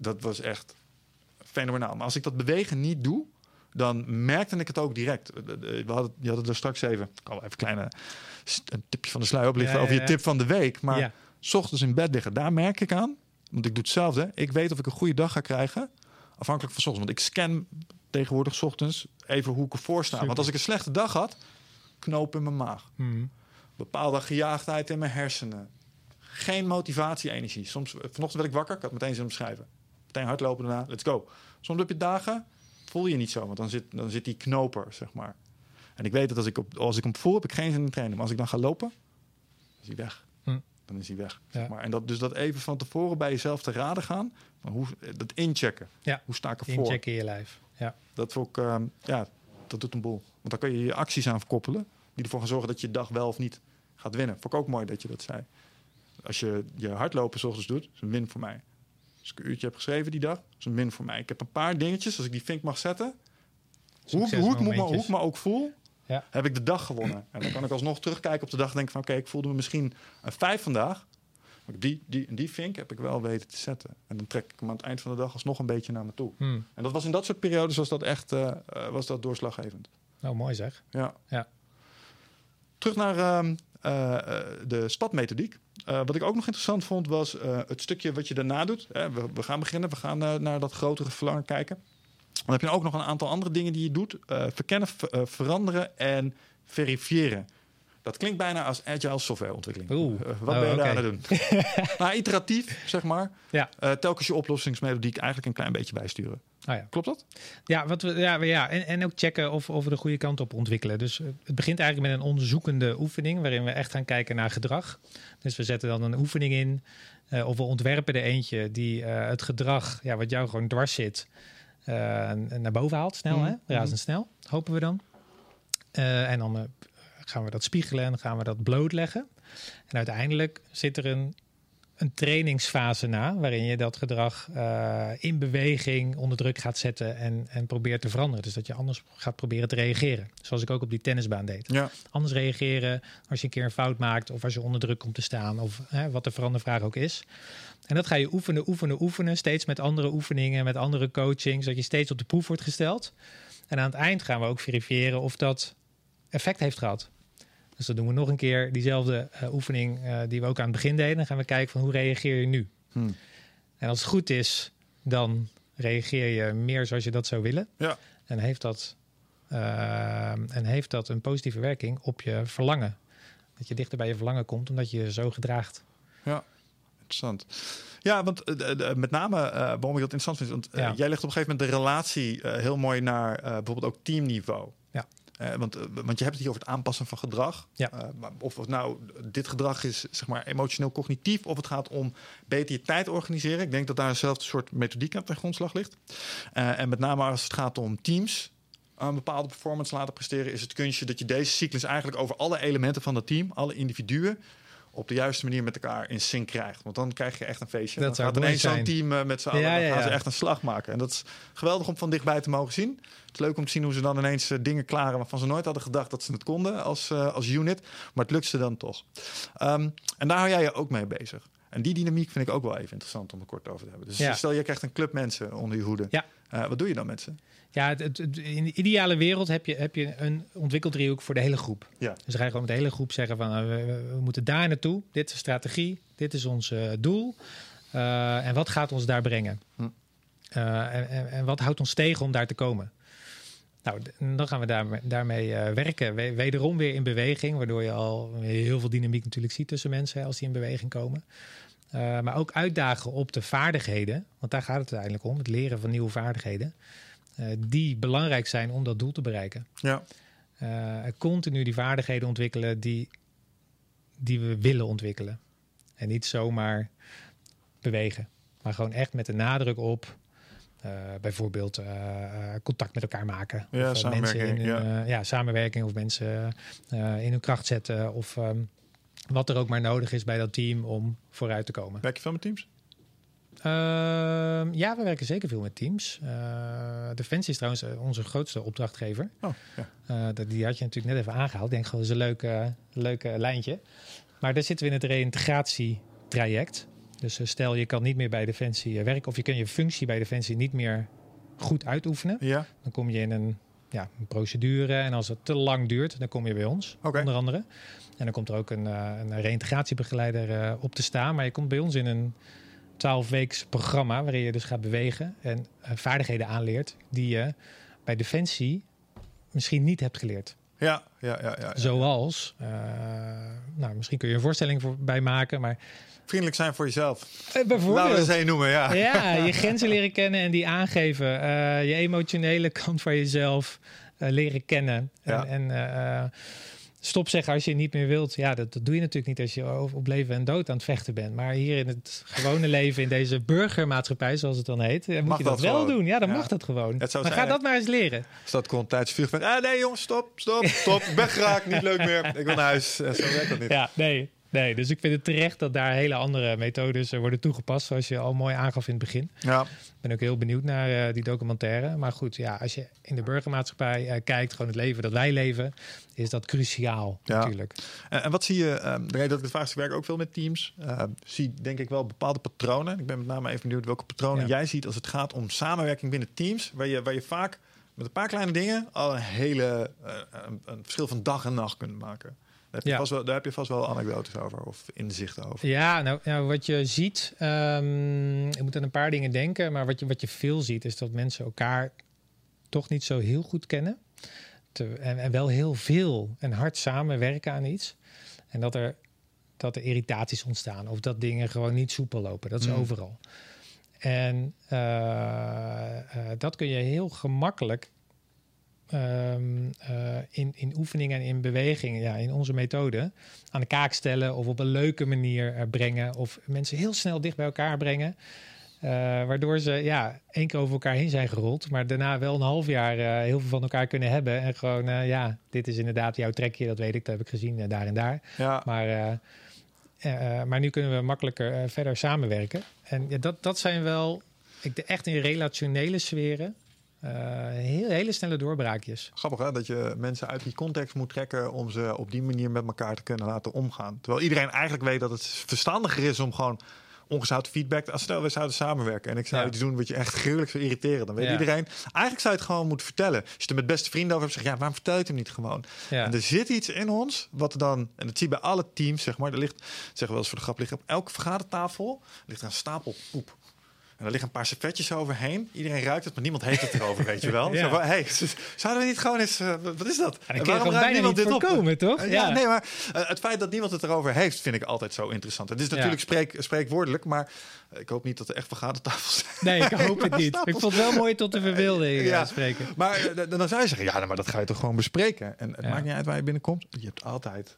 Dat was echt fenomenaal. Maar als ik dat bewegen niet doe, dan merkte ik het ook direct. We hadden, je had het er straks even, ik kan wel even een kleine een tipje van de sluier oplichten Ja, ja, over je tip van de week. Maar ja. S ochtends in bed liggen, daar merk ik aan. Want ik doe hetzelfde. Ik weet of ik een goede dag ga krijgen. Afhankelijk van 's ochtends. Want ik scan tegenwoordig 's ochtends even hoe ik ervoor sta. Super. Want als ik een slechte dag had, knoop in mijn maag. Mhm. Bepaalde gejaagdheid in mijn hersenen. Geen motivatie, energie. Soms, vanochtend werd ik wakker, ik had meteen zin om te schrijven. Meteen hardlopen daarna, let's go. Soms heb je dagen, voel je niet zo. Want dan zit, dan zit die knoper, zeg maar. En ik weet dat als ik, op, als ik hem voel, heb ik geen zin in trainen. Maar als ik dan ga lopen, is hij weg. Hm. Dan is hij weg. Ja. Zeg maar. En dat, dus dat even van tevoren bij jezelf te raden gaan. Maar hoe, dat inchecken. Ja. Hoe sta ik ervoor? Inchecken in je lijf. Ja. Dat ik, ehm, ja, dat doet een boel. Want dan kan je je acties aan verkoppelen. Die ervoor gaan zorgen dat je je dag wel of niet gaat winnen. Vond ik ook mooi dat je dat zei. Als je je hardlopen s ochtends doet, is een win voor mij. Als ik een uurtje heb geschreven die dag, is een win voor mij. Ik heb een paar dingetjes, als ik die vink mag zetten. Hoe, ik- hoe, ik, me, hoe ik me ook voel, Ja. heb ik de dag gewonnen. En dan kan ik alsnog terugkijken op de dag en denken van... oké, ik voelde me misschien een vijf vandaag. Maar die, die, die vink heb ik wel weten te zetten. En dan trek ik hem aan het eind van de dag alsnog een beetje naar me toe. Hmm. En dat was in dat soort periodes was dat echt eh, eh, was dat doorslaggevend. Nou, mooi zeg. Ja. Ja. Terug naar ehm, eh, eh, de spatmethodiek. Eh, wat ik ook nog interessant vond was het stukje wat je daarna doet. We, we gaan beginnen, we gaan naar dat grotere verlangen kijken. Dan heb je ook nog een aantal andere dingen die je doet. Verkennen, ver- veranderen en verifiëren. Dat klinkt bijna als agile softwareontwikkeling. Oeh. Eh, wat Oh, ben je oké. daar aan het doen? *laughs* nou, iteratief, zeg maar. Ja. Eh, telkens je oplossingsmethodiek eigenlijk een klein beetje bijsturen. Oh ja. Klopt dat? Ja, wat we, ja, ja en, en ook checken of, of we de goede kant op ontwikkelen. Dus eh, het begint eigenlijk met een onderzoekende oefening, waarin we echt gaan kijken naar gedrag. Dus we zetten dan een oefening in, eh, of we ontwerpen er eentje die het gedrag, ja, wat jou gewoon dwars zit, naar boven haalt, snel, Mhm. hè? razendsnel, hopen we dan. En dan gaan we dat spiegelen en gaan we dat blootleggen. En uiteindelijk zit er een, een trainingsfase na, waarin je dat gedrag eh, in beweging onder druk gaat zetten en, en probeert te veranderen. Dus dat je anders gaat proberen te reageren. Zoals ik ook op die tennisbaan deed. Ja. Anders reageren als je een keer een fout maakt of als je onder druk komt te staan of hè, wat de verandervraag ook is. En dat ga je oefenen, oefenen, oefenen. Steeds met andere oefeningen, met andere coaching, zodat je steeds op de proef wordt gesteld. En aan het eind gaan we ook verifiëren of dat effect heeft gehad. Dus dan doen we nog een keer diezelfde eh, oefening eh, die we ook aan het begin deden. Dan gaan we kijken van hoe reageer je nu. Hm. En als het goed is, dan reageer je meer zoals je dat zou willen. Ja. En heeft dat, eh, en heeft dat een positieve werking op je verlangen. Dat je dichter bij je verlangen komt omdat je je zo gedraagt. Interessant. Ja, want met name eh, waarom ik dat interessant vind. Want Ja. jij legt op een gegeven moment de relatie heel mooi naar eh, bijvoorbeeld ook teamniveau. Eh, want, eh, want je hebt het hier over het aanpassen van gedrag. Ja. Eh, of het nou dit gedrag is zeg maar emotioneel cognitief of het gaat om beter je tijd organiseren. Ik denk dat daar eenzelfde soort methodiek aan ten grondslag ligt. En met name als het gaat om teams een bepaalde performance laten presteren, is het kunstje dat je deze cyclus eigenlijk over alle elementen van dat team, alle individuen, op de juiste manier met elkaar in sync krijgt. Want dan krijg je echt een feestje. Dat dan gaat ineens zo'n team eh, met z'n allen, Ja, dan ja, gaan ze echt een slag maken. En dat is geweldig om van dichtbij te mogen zien. Het is leuk om te zien hoe ze dan ineens eh, dingen klaren waarvan ze nooit hadden gedacht dat ze het konden als, eh, als unit. Maar het lukt ze dan toch. Ehm, en daar hou jij je ook mee bezig. En die dynamiek vind ik ook wel even interessant om er kort over te hebben. Dus stel, je krijgt een club mensen onder je hoede. Wat doe je dan met ze? Ja, het, het- het- in de ideale wereld heb je, heb je een ontwikkeldriehoek voor de hele groep. Ja. Dus dan ga je gewoon met de hele groep zeggen van eh, we, moeten daar naartoe. Dit is de strategie, dit is ons eh, doel. Eh, en wat gaat ons daar brengen? Hm. En, en, en wat houdt ons tegen om daar te komen? Nou, dan gaan we daar, daarmee werken. We- wederom weer in beweging, waardoor je al heel veel dynamiek natuurlijk ziet tussen mensen als die in beweging komen. Maar ook uitdagen op de vaardigheden, want daar gaat het uiteindelijk om, het leren van nieuwe vaardigheden, die belangrijk zijn om dat doel te bereiken. Ja. Eh, continu die vaardigheden ontwikkelen die, die we willen ontwikkelen. En niet zomaar bewegen, maar gewoon echt met de nadruk op. eh, bijvoorbeeld eh, eh, contact met elkaar maken. Ja, of eh, samenwerking, mensen in hun, eh, ja, samenwerking of mensen eh, in hun kracht zetten. Of ehm, wat er ook maar nodig is bij dat team om vooruit te komen. Werk je veel met teams? Ehm, ja, we werken zeker veel met teams. Eh, Defensie is trouwens eh, onze grootste opdrachtgever. Oh, ja. Eh, die had je natuurlijk net even aangehaald. Ik denk gewoon, dat is een leuk, leuk eh, lijntje. Maar daar zitten we in het reïntegratietraject. Dus stel je kan niet meer bij Defensie werken... of je kunt je functie bij Defensie niet meer goed uitoefenen. Ja. Dan kom je in een, ja, een procedure. En als het te lang duurt, dan kom je bij ons, onder andere. En dan komt er ook een, een reïntegratiebegeleider op te staan. Maar je komt bij ons in een 12-weeks programma... waarin je dus gaat bewegen en eh, vaardigheden aanleert... die je bij Defensie misschien niet hebt geleerd. Ja, ja, ja, ja, ja. Zoals, eh, nou, misschien kun je een voorstelling voor, bij maken, maar Vriendelijk zijn voor jezelf. eh, Laten we bijvoorbeeld. eens één noemen, ja. Ja, *laughs* je grenzen leren kennen en die aangeven. Je emotionele kant van jezelf leren kennen. Ja. En, en stop zeggen als je niet meer wilt. Ja, dat, dat doe je natuurlijk niet als je op leven en dood aan het vechten bent. Maar hier in het gewone *laughs* leven, in deze burgermaatschappij, zoals het dan heet, eh, moet Mag je dat, dat wel gewoon. doen. Ja, dan Ja. mag dat gewoon. Het zou maar ga dat maar eens leren. Staat gewoon tijdens vuurgevecht. Ah, nee jongens, stop, stop, stop. *laughs* Ik ben geraakt, niet leuk meer. Ik wil naar huis. Zo werkt dat niet. Ja, nee. Nee, dus ik vind het terecht dat daar hele andere methodes eh, worden toegepast, zoals je al mooi aangaf in het begin. Ja. Ik ben ook heel benieuwd naar eh, die documentaire. Maar goed, ja, als je in de burgermaatschappij eh, kijkt, gewoon het leven dat wij leven, is dat cruciaal Ja. natuurlijk. En, en wat zie je, ehm, de reden dat ik het vraag ik werk ook veel met teams. zie denk ik wel bepaalde patronen. Ik ben met name even benieuwd welke patronen Ja. jij ziet als het gaat om samenwerking binnen teams. Waar je, waar je vaak met een paar kleine dingen al een hele een, een verschil van dag en nacht kunt maken. Daar heb, je Ja. vast wel, daar heb je vast wel anekdotes over of inzichten over. Ja, nou, nou wat je ziet, ehm ik moet aan een paar dingen denken, maar wat je, wat je veel ziet is dat mensen elkaar toch niet zo heel goed kennen. Te- en, en wel heel veel en hard samenwerken aan iets. En dat er, dat er irritaties ontstaan of dat dingen gewoon niet soepel lopen. Dat is Mm. overal. En eh, eh, dat kun je heel gemakkelijk ehm, eh, in, in oefeningen en in bewegingen, ja, in onze methode, aan de kaak stellen of op een leuke manier eh, brengen. Of mensen heel snel dicht bij elkaar brengen. Eh, waardoor ze ja, één keer over elkaar heen zijn gerold, maar daarna wel een half jaar heel veel van elkaar kunnen hebben. En gewoon, ja, dit is inderdaad jouw trekje, dat weet ik, dat heb ik gezien, daar en daar. Ja, Maar, maar nu kunnen we makkelijker verder samenwerken. En ja, dat, dat zijn wel, ik, de, echt in relationele sferen, eh, heel, hele snelle doorbraakjes. grappig hè, dat je mensen uit die context moet trekken om ze op die manier met elkaar te kunnen laten omgaan. Terwijl iedereen eigenlijk weet dat het verstandiger is om gewoon ongezouten feedback. Als stel, we zouden samenwerken en ik zou Ja. iets doen wat je echt gruwelijk zou irriteren. Dan weet Ja. iedereen. Eigenlijk zou je het gewoon moeten vertellen. Als je het met beste vrienden over hebt, zeg je, ja, waarom vertel je het hem niet gewoon? Ja. En er zit iets in ons, wat dan, en dat zie je bij alle teams, zeg maar. Er ligt, zeggen we wel eens voor de grap, ligt op elke vergadertafel ligt er een stapel poep. En er liggen een paar servetjes overheen. Iedereen ruikt het, maar niemand heeft het erover, weet je wel. *laughs* Ja. Zo van, hey, zouden we niet gewoon eens... eh, wat is dat? En gewoon ruikt bijna niet voorkomen, toch? Eh, ja, nee, maar eh, het feit dat niemand het erover heeft, vind ik altijd zo interessant. Het is Ja. natuurlijk spreek, spreekwoordelijk, maar ik hoop niet dat er echt vergadertafels zijn. Nee, ik hoop het *laughs* niet. Ik vond het wel mooi tot de verbeelding Ja. ja. spreken. Maar eh, dan zou je zeggen, ja, maar dat ga je toch gewoon bespreken. En het maakt niet uit waar je binnenkomt. Je hebt altijd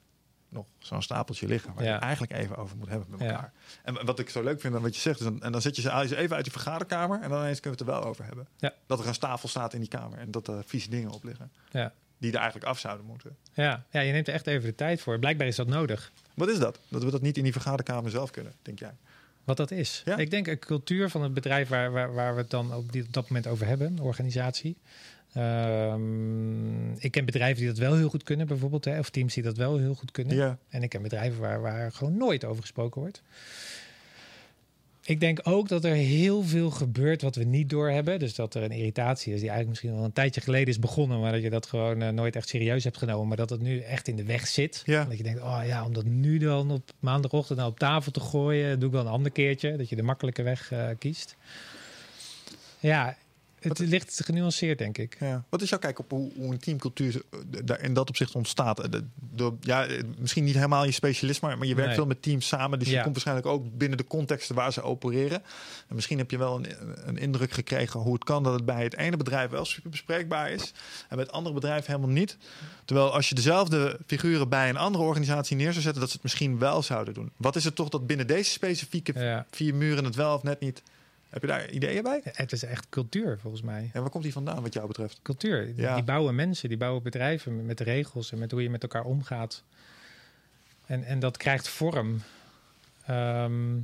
nog zo'n stapeltje liggen waar je Ja. eigenlijk even over moet hebben met Ja. elkaar. En wat ik zo leuk vind aan wat je zegt, is dan, en dan zet je ze even uit die vergaderkamer en dan ineens kunnen we het er wel over hebben. Ja. Dat er een tafel staat in die kamer en dat er vieze dingen op liggen Ja. die er eigenlijk af zouden moeten. Ja. ja, je neemt er echt even de tijd voor. Blijkbaar is dat nodig. Wat is dat? Dat we dat niet in die vergaderkamer zelf kunnen, denk jij? Wat dat is. Ik denk een cultuur van het bedrijf waar, waar, waar we het dan op, die, op dat moment over hebben, een organisatie. Ehm, ik ken bedrijven die dat wel heel goed kunnen, bijvoorbeeld, hè, of teams die dat wel heel goed kunnen. Ja. En ik ken bedrijven waar, waar gewoon nooit over gesproken wordt. Ik denk ook dat er heel veel gebeurt wat we niet doorhebben. Dus dat er een irritatie is die eigenlijk misschien al een tijdje geleden is begonnen, maar dat je dat gewoon eh, nooit echt serieus hebt genomen, maar dat het nu echt in de weg zit. Ja. Dat je denkt, oh ja, om dat nu dan op maandagochtend nou op tafel te gooien, doe ik wel een ander keertje. Dat je de makkelijke weg eh, kiest. Ja, het ligt genuanceerd, denk ik. Ja. Wat is jouw kijk op hoe, hoe een teamcultuur eh, daar in dat opzicht ontstaat? Eh, de- ja, eh, misschien niet helemaal je specialisme, maar je werkt Nee. veel met teams samen. Dus je Ja. komt waarschijnlijk ook binnen de contexten waar ze opereren. En misschien heb je wel een, een indruk gekregen hoe het kan dat het bij het ene bedrijf wel super bespreekbaar is. En bij het andere bedrijf helemaal niet. Terwijl als je dezelfde figuren bij een andere organisatie neer zou zetten, dat ze het misschien wel zouden doen. Wat is het toch dat binnen deze specifieke Ja. vier muren het wel of net niet? Heb je daar ideeën bij? Het is echt cultuur, volgens mij. En waar komt die vandaan wat jou betreft? cultuur. Die- Ja. Die bouwen mensen, die bouwen bedrijven met- regels en met hoe je met elkaar omgaat. En, en dat krijgt vorm. Ehm,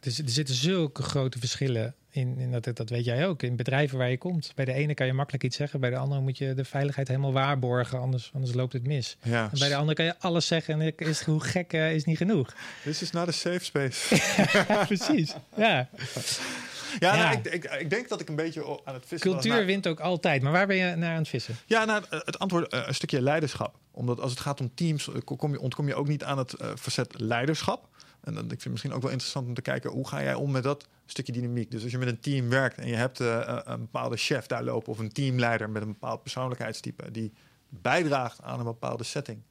dus er zitten zulke grote verschillen in, in dat, dat weet jij ook, in bedrijven waar je komt. Bij de ene kan je makkelijk iets zeggen, bij de andere moet je de veiligheid helemaal waarborgen, anders, anders loopt het mis. Ja. En bij de andere kan je alles zeggen en is, hoe gek eh, is niet genoeg. This is not a safe space. Ja, *laughs* precies. Ja. Ja, Ja. nou, ik, ik, ik denk dat ik een beetje aan het vissen was Cultuur naar- wint ook altijd. Maar waar ben je naar aan het vissen? Ja, nou, eh, het antwoord eh, een stukje leiderschap. Omdat als het gaat om teams, kom je, ontkom je ook niet aan het facet leiderschap. En dan, ik vind het misschien ook wel interessant om te kijken hoe ga jij om met dat stukje dynamiek. Dus als je met een team werkt en je hebt eh, eh, een bepaalde chef daar lopen of een teamleider met een bepaald persoonlijkheidstype die bijdraagt aan een bepaalde setting.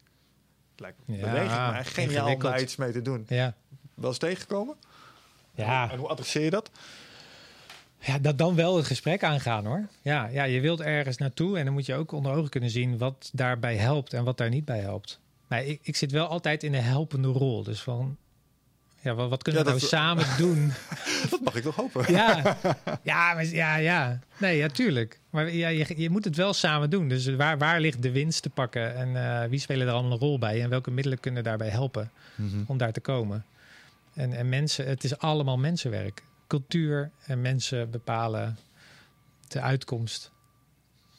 Het lijkt me Ja, beweging, maar geniaal om daar iets mee te doen. Ja. Wel eens tegengekomen? Ja, En hoe adresseer je dat? Ja, dat dan wel het gesprek aangaan hoor. Ja, ja, je wilt ergens naartoe en dan moet je ook onder ogen kunnen zien wat daarbij helpt en wat daar niet bij helpt. Maar ik, ik zit wel altijd in de helpende rol. Dus van, ja, wat, wat kunnen Ja, we nou dat- samen *laughs* doen? Dat mag ik toch hopen. ja, *laughs* ja, maar, ja, ja. Nee, ja, tuurlijk. Maar ja, je, je moet het wel samen doen. Dus waar, waar ligt de winst te pakken en eh, wie spelen er allemaal een rol bij en welke middelen kunnen daarbij helpen Mhm. om daar te komen? En, en mensen, het is allemaal mensenwerk. Cultuur en mensen bepalen de uitkomst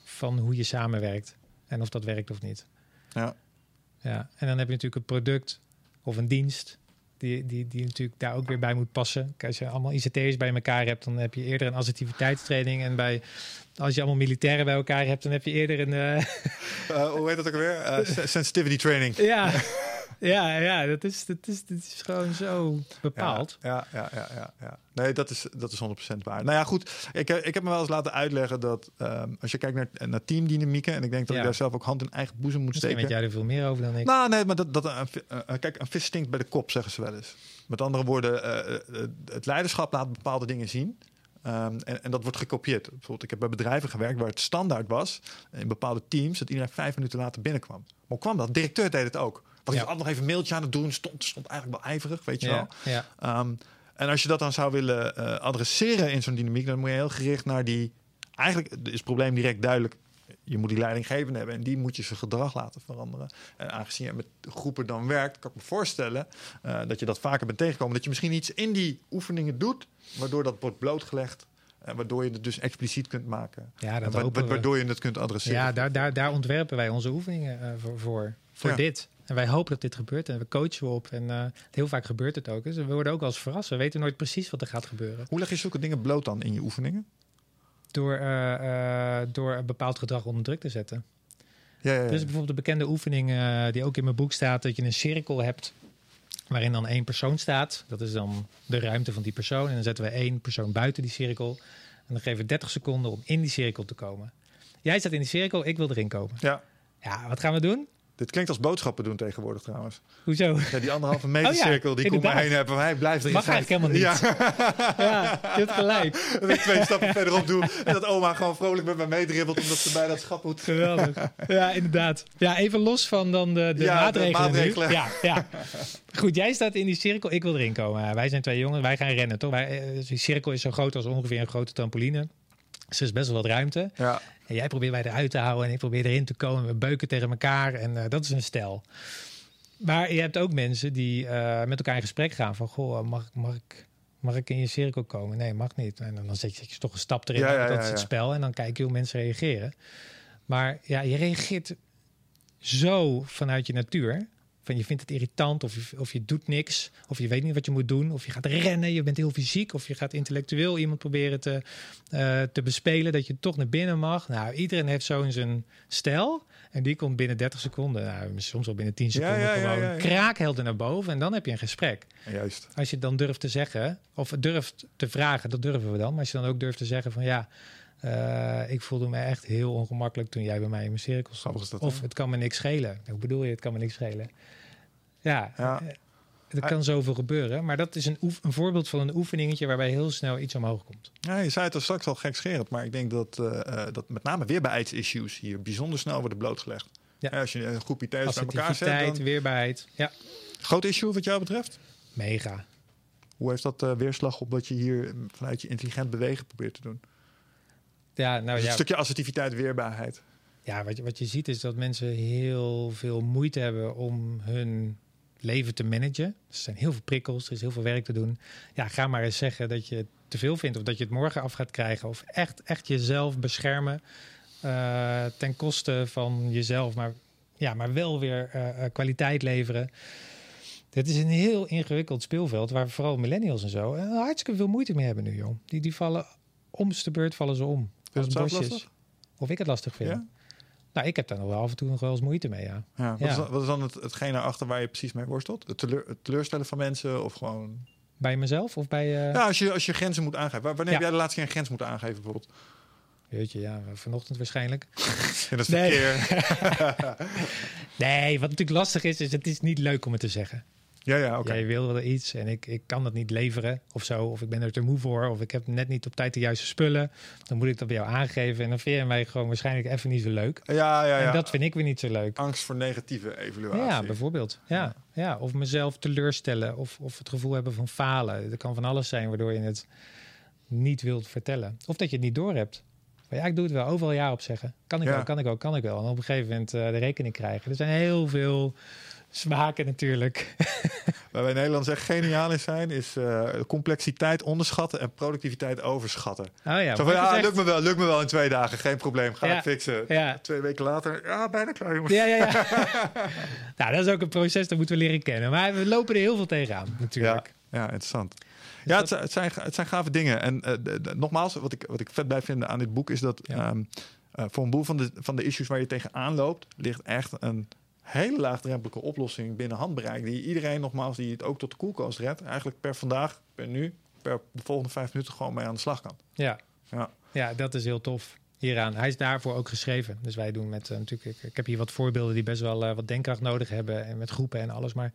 van hoe je samenwerkt en of dat werkt of niet. Ja. Ja, en dan heb je natuurlijk een product of een dienst die, die, die natuurlijk daar ook weer bij moet passen. Kijk, Als je allemaal ICT'ers bij elkaar hebt, dan heb je eerder een assertiviteitstraining. En bij, als je allemaal militairen bij elkaar hebt, dan heb je eerder een... eh, Eh, hoe heet dat ook alweer? Eh, *laughs* sen- sensitivity training. ja, *laughs* *laughs* ja, ja dat, is, dat, is, dat is gewoon zo bepaald. Ja, ja, ja, ja, ja. Nee, dat is, dat is 100% waar. Nou ja, goed. Ik, heb- ik heb me wel eens laten uitleggen dat ehm, als je kijkt naar, naar teamdynamieken, en ik denk dat Ja. ik daar zelf ook hand in eigen boezem moet Misschien weet steken. jij er veel meer over dan ik. Nou, nee, maar dat, dat een, vi- eh, kijk, een vis stinkt bij de kop, zeggen ze wel eens. Met andere woorden, eh, eh, het leiderschap laat bepaalde dingen zien. Ehm, en, en dat wordt gekopieerd. Bijvoorbeeld, ik heb bij bedrijven gewerkt waar het standaard was in bepaalde teams dat iedereen vijf minuten later binnenkwam. Maar hoe kwam dat? De directeur deed het ook. Was Ja. altijd nog even een mailtje aan het doen? Stond, stond eigenlijk wel ijverig, weet je wel. ja. Ehm, en als je dat dan zou willen eh, adresseren in zo'n dynamiek, dan moet je heel gericht naar die. Eigenlijk is het probleem direct duidelijk. Je moet die leidinggevende hebben en die moet je zijn gedrag laten veranderen. En aangezien je met groepen dan werkt, kan ik me voorstellen eh, dat je dat vaker bent tegengekomen. Dat je misschien iets in die oefeningen doet, waardoor dat wordt blootgelegd. En waardoor je het dus expliciet kunt maken. Ja, dat wa- waardoor je het kunt adresseren. Ja, daar, daar, daar ontwerpen wij onze oefeningen eh, voor, voor, voor Ja. dit. En wij hopen dat dit gebeurt en we coachen op. En eh, heel vaak gebeurt het ook. Dus we worden ook wel eens verrast. We weten nooit precies wat er gaat gebeuren. Hoe leg je zulke dingen bloot dan in je oefeningen? Door, eh, eh, door een bepaald gedrag onder druk te zetten. Ja, ja, ja. Is bijvoorbeeld een bekende oefening die ook in mijn boek staat. Dat je een cirkel hebt Waarin dan één persoon staat. Dat is dan de ruimte van die persoon. En dan zetten we één persoon buiten die cirkel. En dan geven we 30 seconden om in die cirkel te komen. Jij staat in die cirkel, ik wil erin komen. Ja. Ja, wat gaan we doen? Dit klinkt als boodschappen doen tegenwoordig trouwens. Hoezo? Ja, die anderhalve meter *laughs* Oh ja, cirkel die ik om me inderdaad. heen heb. Hij blijft erin Mag eigenlijk helemaal niet. Ja, *laughs* Ja, je hebt gelijk. *laughs* dat ik twee stappen verderop doe. En dat oma gewoon vrolijk met me meedribbelt omdat ze bij dat schap moet. Geweldig. Ja, inderdaad. Ja, even los van dan de, de Ja, maatregelen. maatregelen. Ja, ja. Goed, jij staat in die cirkel, ik wil erin komen. Wij zijn twee jongens, wij gaan rennen, toch? Wij, eh, die cirkel is zo groot als ongeveer een grote trampoline. Dus er is best wel wat ruimte. Ja, En jij probeert mij eruit te houden en ik probeer erin te komen. We beuken tegen elkaar en eh, dat is een stel. Maar je hebt ook mensen die eh, met elkaar in gesprek gaan van... Goh, mag, mag, ik, mag ik in je cirkel komen? Nee, mag niet. En dan, dan zet je, zet je toch een stap erin, Ja, ja, dat is het spel. En dan kijk je hoe mensen reageren. Maar ja, je reageert zo vanuit je natuur. Van je vindt het irritant of je, of je doet niks. Of je weet niet wat je moet doen. Of je gaat rennen, je bent heel fysiek. Of je gaat intellectueel iemand proberen te, eh, te bespelen. Dat je toch naar binnen mag. Nou, iedereen heeft zo in zijn stijl. En die komt binnen 30 seconden. Nou, soms wel binnen 10 Ja, seconden ja, ja, gewoon kraakhelder naar boven. En dan heb je een gesprek. juist. Als je dan durft te zeggen, of durft te vragen, dat durven we dan. Maar als je dan ook durft te zeggen van ja, eh, ik voelde me echt heel ongemakkelijk toen jij bij mij in mijn cirkel stond. Dat, of het kan me niks schelen. Hoe bedoel je, het kan me niks schelen? Ja, Ja. eh, er kan zoveel gebeuren. Maar dat is een, oef- een voorbeeld van een oefeningetje waarbij heel snel iets omhoog komt. Ja, je zei het er straks al gekscherend, maar ik denk dat, eh, dat met name weerbaarheidsissues hier bijzonder snel worden blootgelegd. Ja. Als je een groep IT's bij elkaar zet, dan... weerbaarheid. Ja, Groot issue wat jou betreft? mega. Hoe heeft dat weerslag op wat je hier vanuit je intelligent bewegen probeert te doen? Ja, nou Dus ja, Een stukje assertiviteit, weerbaarheid. Ja, wat je, wat je ziet is dat mensen heel veel moeite hebben om hun leven te managen. Er zijn heel veel prikkels, er is heel veel werk te doen. Ja, ga maar eens zeggen dat je het te veel vindt of dat je het morgen af gaat krijgen. Of echt, echt jezelf beschermen eh, ten koste van jezelf, maar, ja, maar wel weer eh, eh, kwaliteit leveren. Dit is een heel ingewikkeld speelveld waar vooral millennials en zo hartstikke veel moeite mee hebben nu, joh. Die, die vallen om de beurt vallen ze om. Vind je bosjes. lastig? Of ik het lastig vind. Ja? Nou, ik heb daar nog wel af en toe nog wel eens moeite mee, ja. Ja, wat, Ja. Is dan, wat is dan het, hetgene achter waar je precies mee worstelt? Het, teleur, het teleurstellen van mensen of gewoon... Bij mezelf of bij... Ja, als je, als je grenzen moet aangeven. Waar- Wanneer heb jij de laatste keer een grens moeten aangeven bijvoorbeeld? Jeetje, ja, vanochtend waarschijnlijk. *laughs* In het Nee. verkeer. *laughs* Nee, wat natuurlijk lastig is, is het is niet leuk om het te zeggen. Ja, ja, oké. Jij wil wel iets en ik, ik kan dat niet leveren of zo. Of ik ben er te moe voor. Of ik heb net niet op tijd de juiste spullen. Dan moet ik dat bij jou aangeven. En dan vind je mij gewoon waarschijnlijk even niet zo leuk. Ja, ja, ja. En dat vind ik weer niet zo leuk. Angst voor negatieve evaluatie. Ja, bijvoorbeeld. Ja, ja. Of mezelf teleurstellen. Of, of het gevoel hebben van falen. Er kan van alles zijn waardoor je het niet wilt vertellen. Of dat je het niet doorhebt. Maar ja, ik doe het wel. Overal ja op zeggen. Kan ik Ja. wel, kan ik wel, kan ik wel. En op een gegeven moment eh, de rekening krijgen. Er zijn heel veel smaken natuurlijk. *laughs* Waar wij in Nederland echt geniaal in zijn, is eh, complexiteit onderschatten en productiviteit overschatten. Oh ja, Zo van, ja, is lukt me wel, lukt me wel in twee dagen, geen probleem, ga Ja. ik fixen. Ja. Twee weken later, ja, bijna klaar jongens. Ja, ja, ja. *laughs* *laughs* nou, dat is ook een proces, dat moeten we leren kennen. Maar we lopen er heel veel tegenaan, natuurlijk. Ja, interessant. Ja, het, dat- zijn- het, zijn, het zijn gave dingen. En eh, de- de- nogmaals, wat ik, wat ik vet bij vind aan dit boek is dat ehm, eh, voor een boel van de, van de issues waar je tegenaan loopt, ligt echt een hele laagdrempelige oplossing binnen handbereik. Die iedereen, nogmaals, die het ook tot de koelkast redt, eigenlijk per vandaag, per nu, per de volgende vijf minuten gewoon mee aan de slag kan. Ja. Ja. ja, dat is heel tof hieraan. Hij is daarvoor ook geschreven. Dus wij doen met, eh, natuurlijk, ik, ik heb hier wat voorbeelden die best wel eh, wat denkkracht nodig hebben. En met groepen en alles. Maar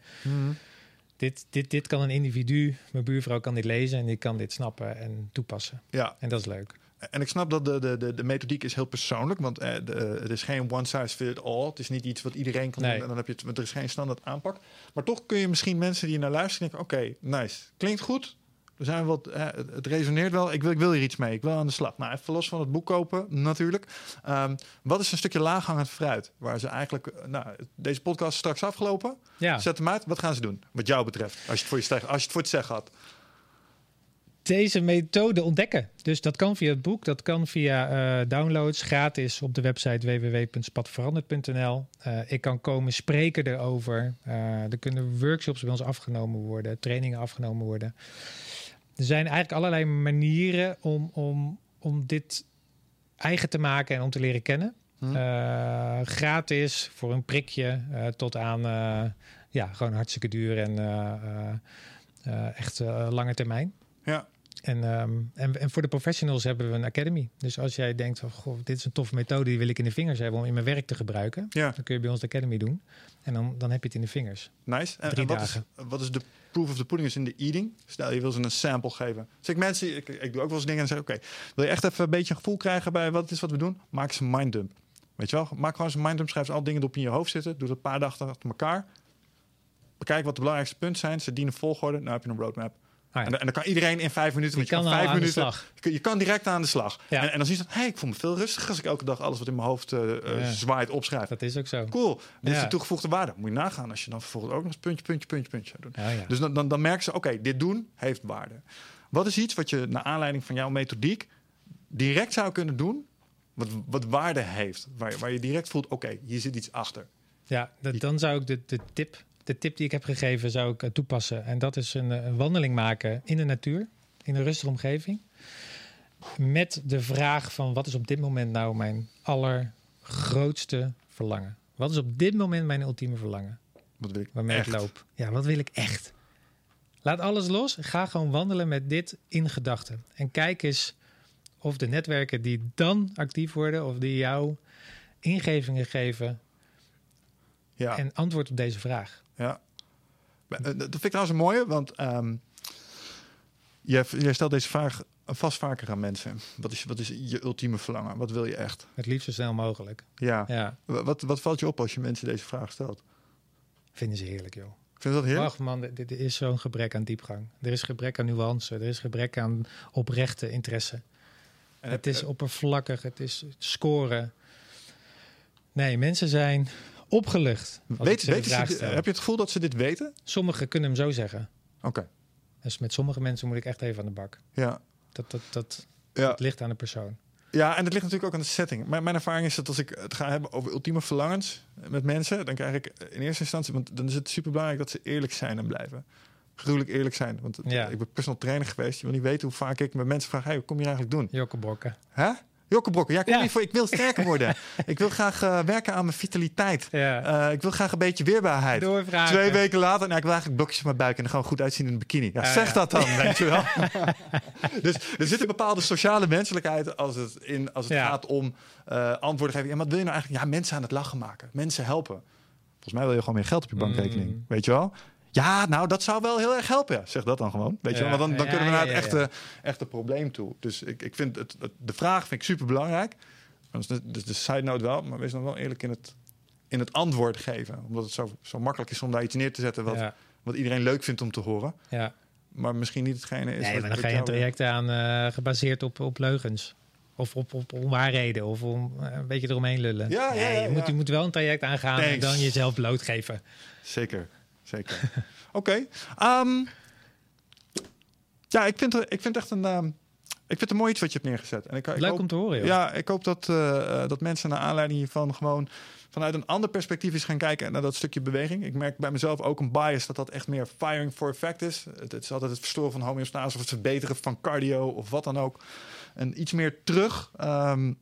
dit, dit, dit kan een individu, mijn buurvrouw kan dit lezen en die kan dit snappen en toepassen. Ja, En dat is leuk. En ik snap dat de, de, de, de methodiek is heel persoonlijk, want eh, de, het is geen one size fit all. Het is niet iets wat iedereen kan Nee. doen en dan heb je het, er is geen standaard aanpak. Maar toch kun je misschien mensen die naar luisteren denken, oké, nice, klinkt goed. Er zijn wat, eh, het- resoneert wel. Ik wil, ik wil hier iets mee. Ik wil aan de slag. Nou, even los van het boek kopen, natuurlijk. Ehm, wat is een stukje laaghangend fruit? Waar ze eigenlijk, eh, nou, deze podcast is straks afgelopen. Ja. Zet hem uit. Wat gaan ze doen? Wat jou betreft, als je het voor je, als je het voor het zeggen had. Deze methode ontdekken. Dus dat kan via het boek, dat kan via eh, downloads, gratis op de website www.spadveranderd.nl. Eh, ik kan komen spreken erover. Eh, er kunnen workshops bij ons afgenomen worden, trainingen afgenomen worden. Er zijn eigenlijk allerlei manieren om, om, om dit eigen te maken en om te leren kennen. Hm. Gratis voor een prikje tot aan ja, gewoon hartstikke duur en echt lange termijn. Ja. En, ehm, en, en voor de professionals hebben we een academy. Dus als jij denkt van, goh, dit is een toffe methode, die wil ik in de vingers hebben om in mijn werk te gebruiken. Ja, Dan kun je bij ons de academy doen. En dan, dan heb je het in de vingers. nice. En, Drie en wat, is, dagen. wat is de proof of the pudding is in de eating? Stel, je wil ze een sample geven. Zeg ik mensen, ik, ik doe ook wel eens dingen en zeg oké, wil je echt even een beetje een gevoel krijgen bij wat het is wat we doen? Maak eens een minddump. Weet je wel? Maak gewoon eens een minddump, schrijf al dingen die op in je hoofd zitten. Doe dat een paar dagen achter elkaar. Bekijk wat de belangrijkste punten zijn. Ze dienen volgorde. Nou heb je een roadmap. Ja. En, dan- en dan kan iedereen in vijf minuten. Je kan je vijf aan de minuten. slag. Je kan- Je kan direct aan de slag. Ja. En, en dan zie je dat, hey, ik voel me veel rustiger als ik elke dag alles wat in mijn hoofd Ja. zwaait opschrijf. Dat is ook zo. Cool. Dit is de toegevoegde waarde. Moet je nagaan als je dan vervolgens ook nog eens puntje, puntje, puntje, puntje zou doen. Ja, ja. Dus dan, dan, dan merken ze, oké, dit doen heeft waarde. Wat is iets wat je naar aanleiding van jouw methodiek direct zou kunnen doen, wat, wat waarde heeft? Waar, je- waar je direct voelt, oké, hier zit iets achter. Ja, dat, dan zou ik de, de, tip, de tip die ik heb gegeven zou ik eh, toepassen. En dat is een, eh, een wandeling maken in de natuur, in een rustige omgeving. Met de vraag van wat is op dit moment nou mijn allergrootste verlangen? Wat is op dit moment mijn ultieme verlangen? Wat wil ik Waarmee echt? ik loop. Ja, wat wil ik echt? Laat alles los. Ga gewoon wandelen met dit in gedachten. En kijk eens of de netwerken die dan actief worden, of die jou ingevingen geven Ja, en antwoord op deze vraag. Ja. Eh, Dat vind ik trouwens een mooie, want ehm, jij, jij stelt deze vraag vast vaker aan mensen. Wat is, wat is je ultieme verlangen? Wat wil je echt? Het liefst zo snel mogelijk. Ja. Ja, Wat, wat valt je op als je mensen deze vraag stelt? vinden ze heerlijk, joh. Vind je dat heerlijk? Ach man, dit, dit is zo'n gebrek aan diepgang. Er is gebrek aan nuance. Er is gebrek aan oprechte interesse. En Het heb- is oppervlakkig. Het is scoren. Nee, mensen zijn ik Weet, ze weten ze stel. heb je het gevoel dat ze dit weten? Sommigen kunnen hem zo zeggen. Oké. Dus met sommige mensen moet ik echt even aan de bak. Ja. Dat, dat, dat, Ja. dat ligt aan de persoon. ja, en het ligt natuurlijk ook aan de setting. Mijn, mijn ervaring is dat als ik het ga hebben over ultieme verlangens met mensen, dan krijg ik in eerste instantie, want dan is het super belangrijk dat ze eerlijk zijn en blijven. Gruwelijk eerlijk zijn. Want het- Ja. ik ben personal trainer geweest. Je wil niet weten hoe vaak ik met mensen vraag: hey, wat kom je eigenlijk doen? Jokkebrokken. Hè? Jokkebrokken. Ja, ik kom Ja. voor. Ik wil sterker *laughs* worden. ik wil graag eh, werken aan mijn vitaliteit. Ja. Eh, ik wil graag een beetje weerbaarheid. Doorvragen. Twee weken later, nou, ik wil eigenlijk blokjes op mijn buik en er gewoon goed uitzien in een bikini. Ja, Ja, zeg dat dan, *laughs* weet je wel. *laughs* dus er zit een bepaalde sociale menselijkheid als het, in, als het gaat om eh, antwoorden geven. En wat wil je nou eigenlijk? Ja, mensen aan het lachen maken. Mensen helpen. Volgens mij wil je gewoon meer geld op je bankrekening. Mm. Weet je wel? Ja, nou, dat zou wel heel erg helpen. Ja, zeg dat dan gewoon. Weet je Ja. Want dan, dan Ja, kunnen we naar het echte, echte probleem toe. Dus ik, ik vind het, het- de vraag vind ik super belangrijk. Dus de, de, de side note wel, maar wees dan wel eerlijk in het, in het antwoord geven. Omdat het zo, zo makkelijk is om daar iets neer te zetten wat, wat iedereen leuk vindt om te horen. ja. Maar misschien niet hetgene is. Nee, maar dan ga je een traject aan eh, gebaseerd op, op leugens. Of op, op onwaarheden. Of om eh, een beetje eromheen lullen. Ja, ja, Nee, je, moet, je moet wel een traject aangaan en dan jezelf blootgeven. Zeker, zeker. *laughs* Oké. ehm, ja, ik vind, er- ik vind echt een, ehm, ik vind het een mooi iets wat je hebt neergezet. En ik, ik Leuk hoop, om te horen, joh. Ja, ik hoop dat, eh, eh, dat mensen naar aanleiding hiervan gewoon vanuit een ander perspectief eens gaan kijken naar dat stukje beweging. Ik merk bij mezelf ook een bias dat dat echt meer firing for effect is. Het, het is altijd het verstoren van homeostase of het verbeteren van cardio of wat dan ook. En iets meer terug ehm,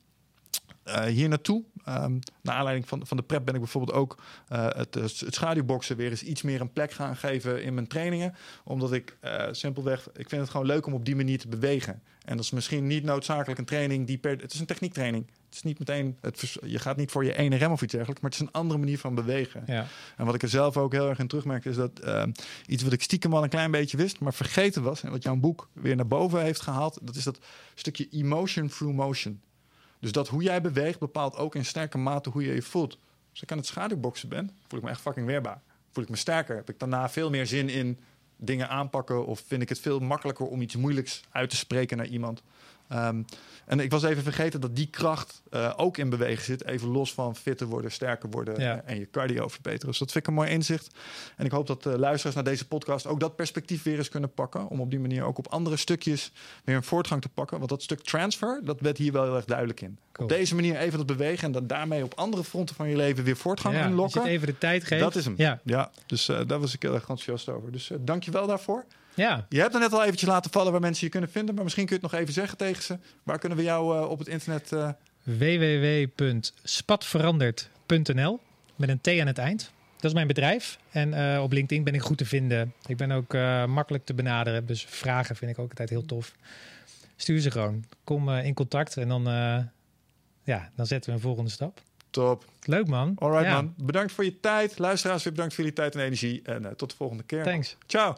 eh, hier naartoe. Ehm, naar aanleiding van, van de prep ben ik bijvoorbeeld ook eh, het, het schaduwboksen weer eens iets meer een plek gaan geven in mijn trainingen. Omdat ik eh, simpelweg, ik vind het gewoon leuk om op die manier te bewegen. En dat is misschien niet noodzakelijk een training die per. Het is een techniektraining. Het is niet meteen. Het, je gaat niet voor je ene rem of iets dergelijks, maar het is een andere manier van bewegen. Ja. En wat ik er zelf ook heel erg in terugmerk, is dat ehm, iets wat ik stiekem al een klein beetje wist, maar vergeten was. En wat jouw boek weer naar boven heeft gehaald, dat is dat stukje emotion through motion. Dus dat hoe jij beweegt bepaalt ook in sterke mate hoe je je voelt. Als ik aan het schaduwboksen ben, voel ik me echt fucking weerbaar. Voel ik me sterker. Heb ik daarna veel meer zin in dingen aanpakken. Of vind ik het veel makkelijker om iets moeilijks uit te spreken naar iemand. Ehm, en ik was even vergeten dat die kracht eh, ook in bewegen zit. Even los van fitter worden, sterker worden Ja. eh, en je cardio verbeteren. Dus dat vind ik een mooi inzicht. En ik hoop dat de luisteraars naar deze podcast ook dat perspectief weer eens kunnen pakken. Om op die manier ook op andere stukjes weer een voortgang te pakken. Want dat stuk transfer, dat werd hier wel heel erg duidelijk in. Cool. Op deze manier even dat bewegen en dan daarmee op andere fronten van je leven weer voortgang Ja, unlocken. het even de tijd geeft. Dat is hem. Ja, Ja, dus eh, daar was ik heel erg enthousiast over. Dus eh dank je wel daarvoor. Ja. Je hebt er net al eventjes laten vallen waar mensen je kunnen vinden. Maar misschien kun je het nog even zeggen tegen ze. Waar kunnen we jou eh, op het internet... eh, www.spatveranderd.nl met een T aan het eind. dat is mijn bedrijf. En eh, op LinkedIn ben ik goed te vinden. Ik ben ook makkelijk te benaderen. Dus vragen vind ik ook altijd heel tof. Stuur ze gewoon. Kom in contact en dan, ja, dan zetten we een volgende stap. Top. Leuk man. Alright Ja, man. Bedankt voor je tijd. Luisteraars, weer bedankt voor jullie tijd en energie. En tot de volgende keer. Thanks. Ciao.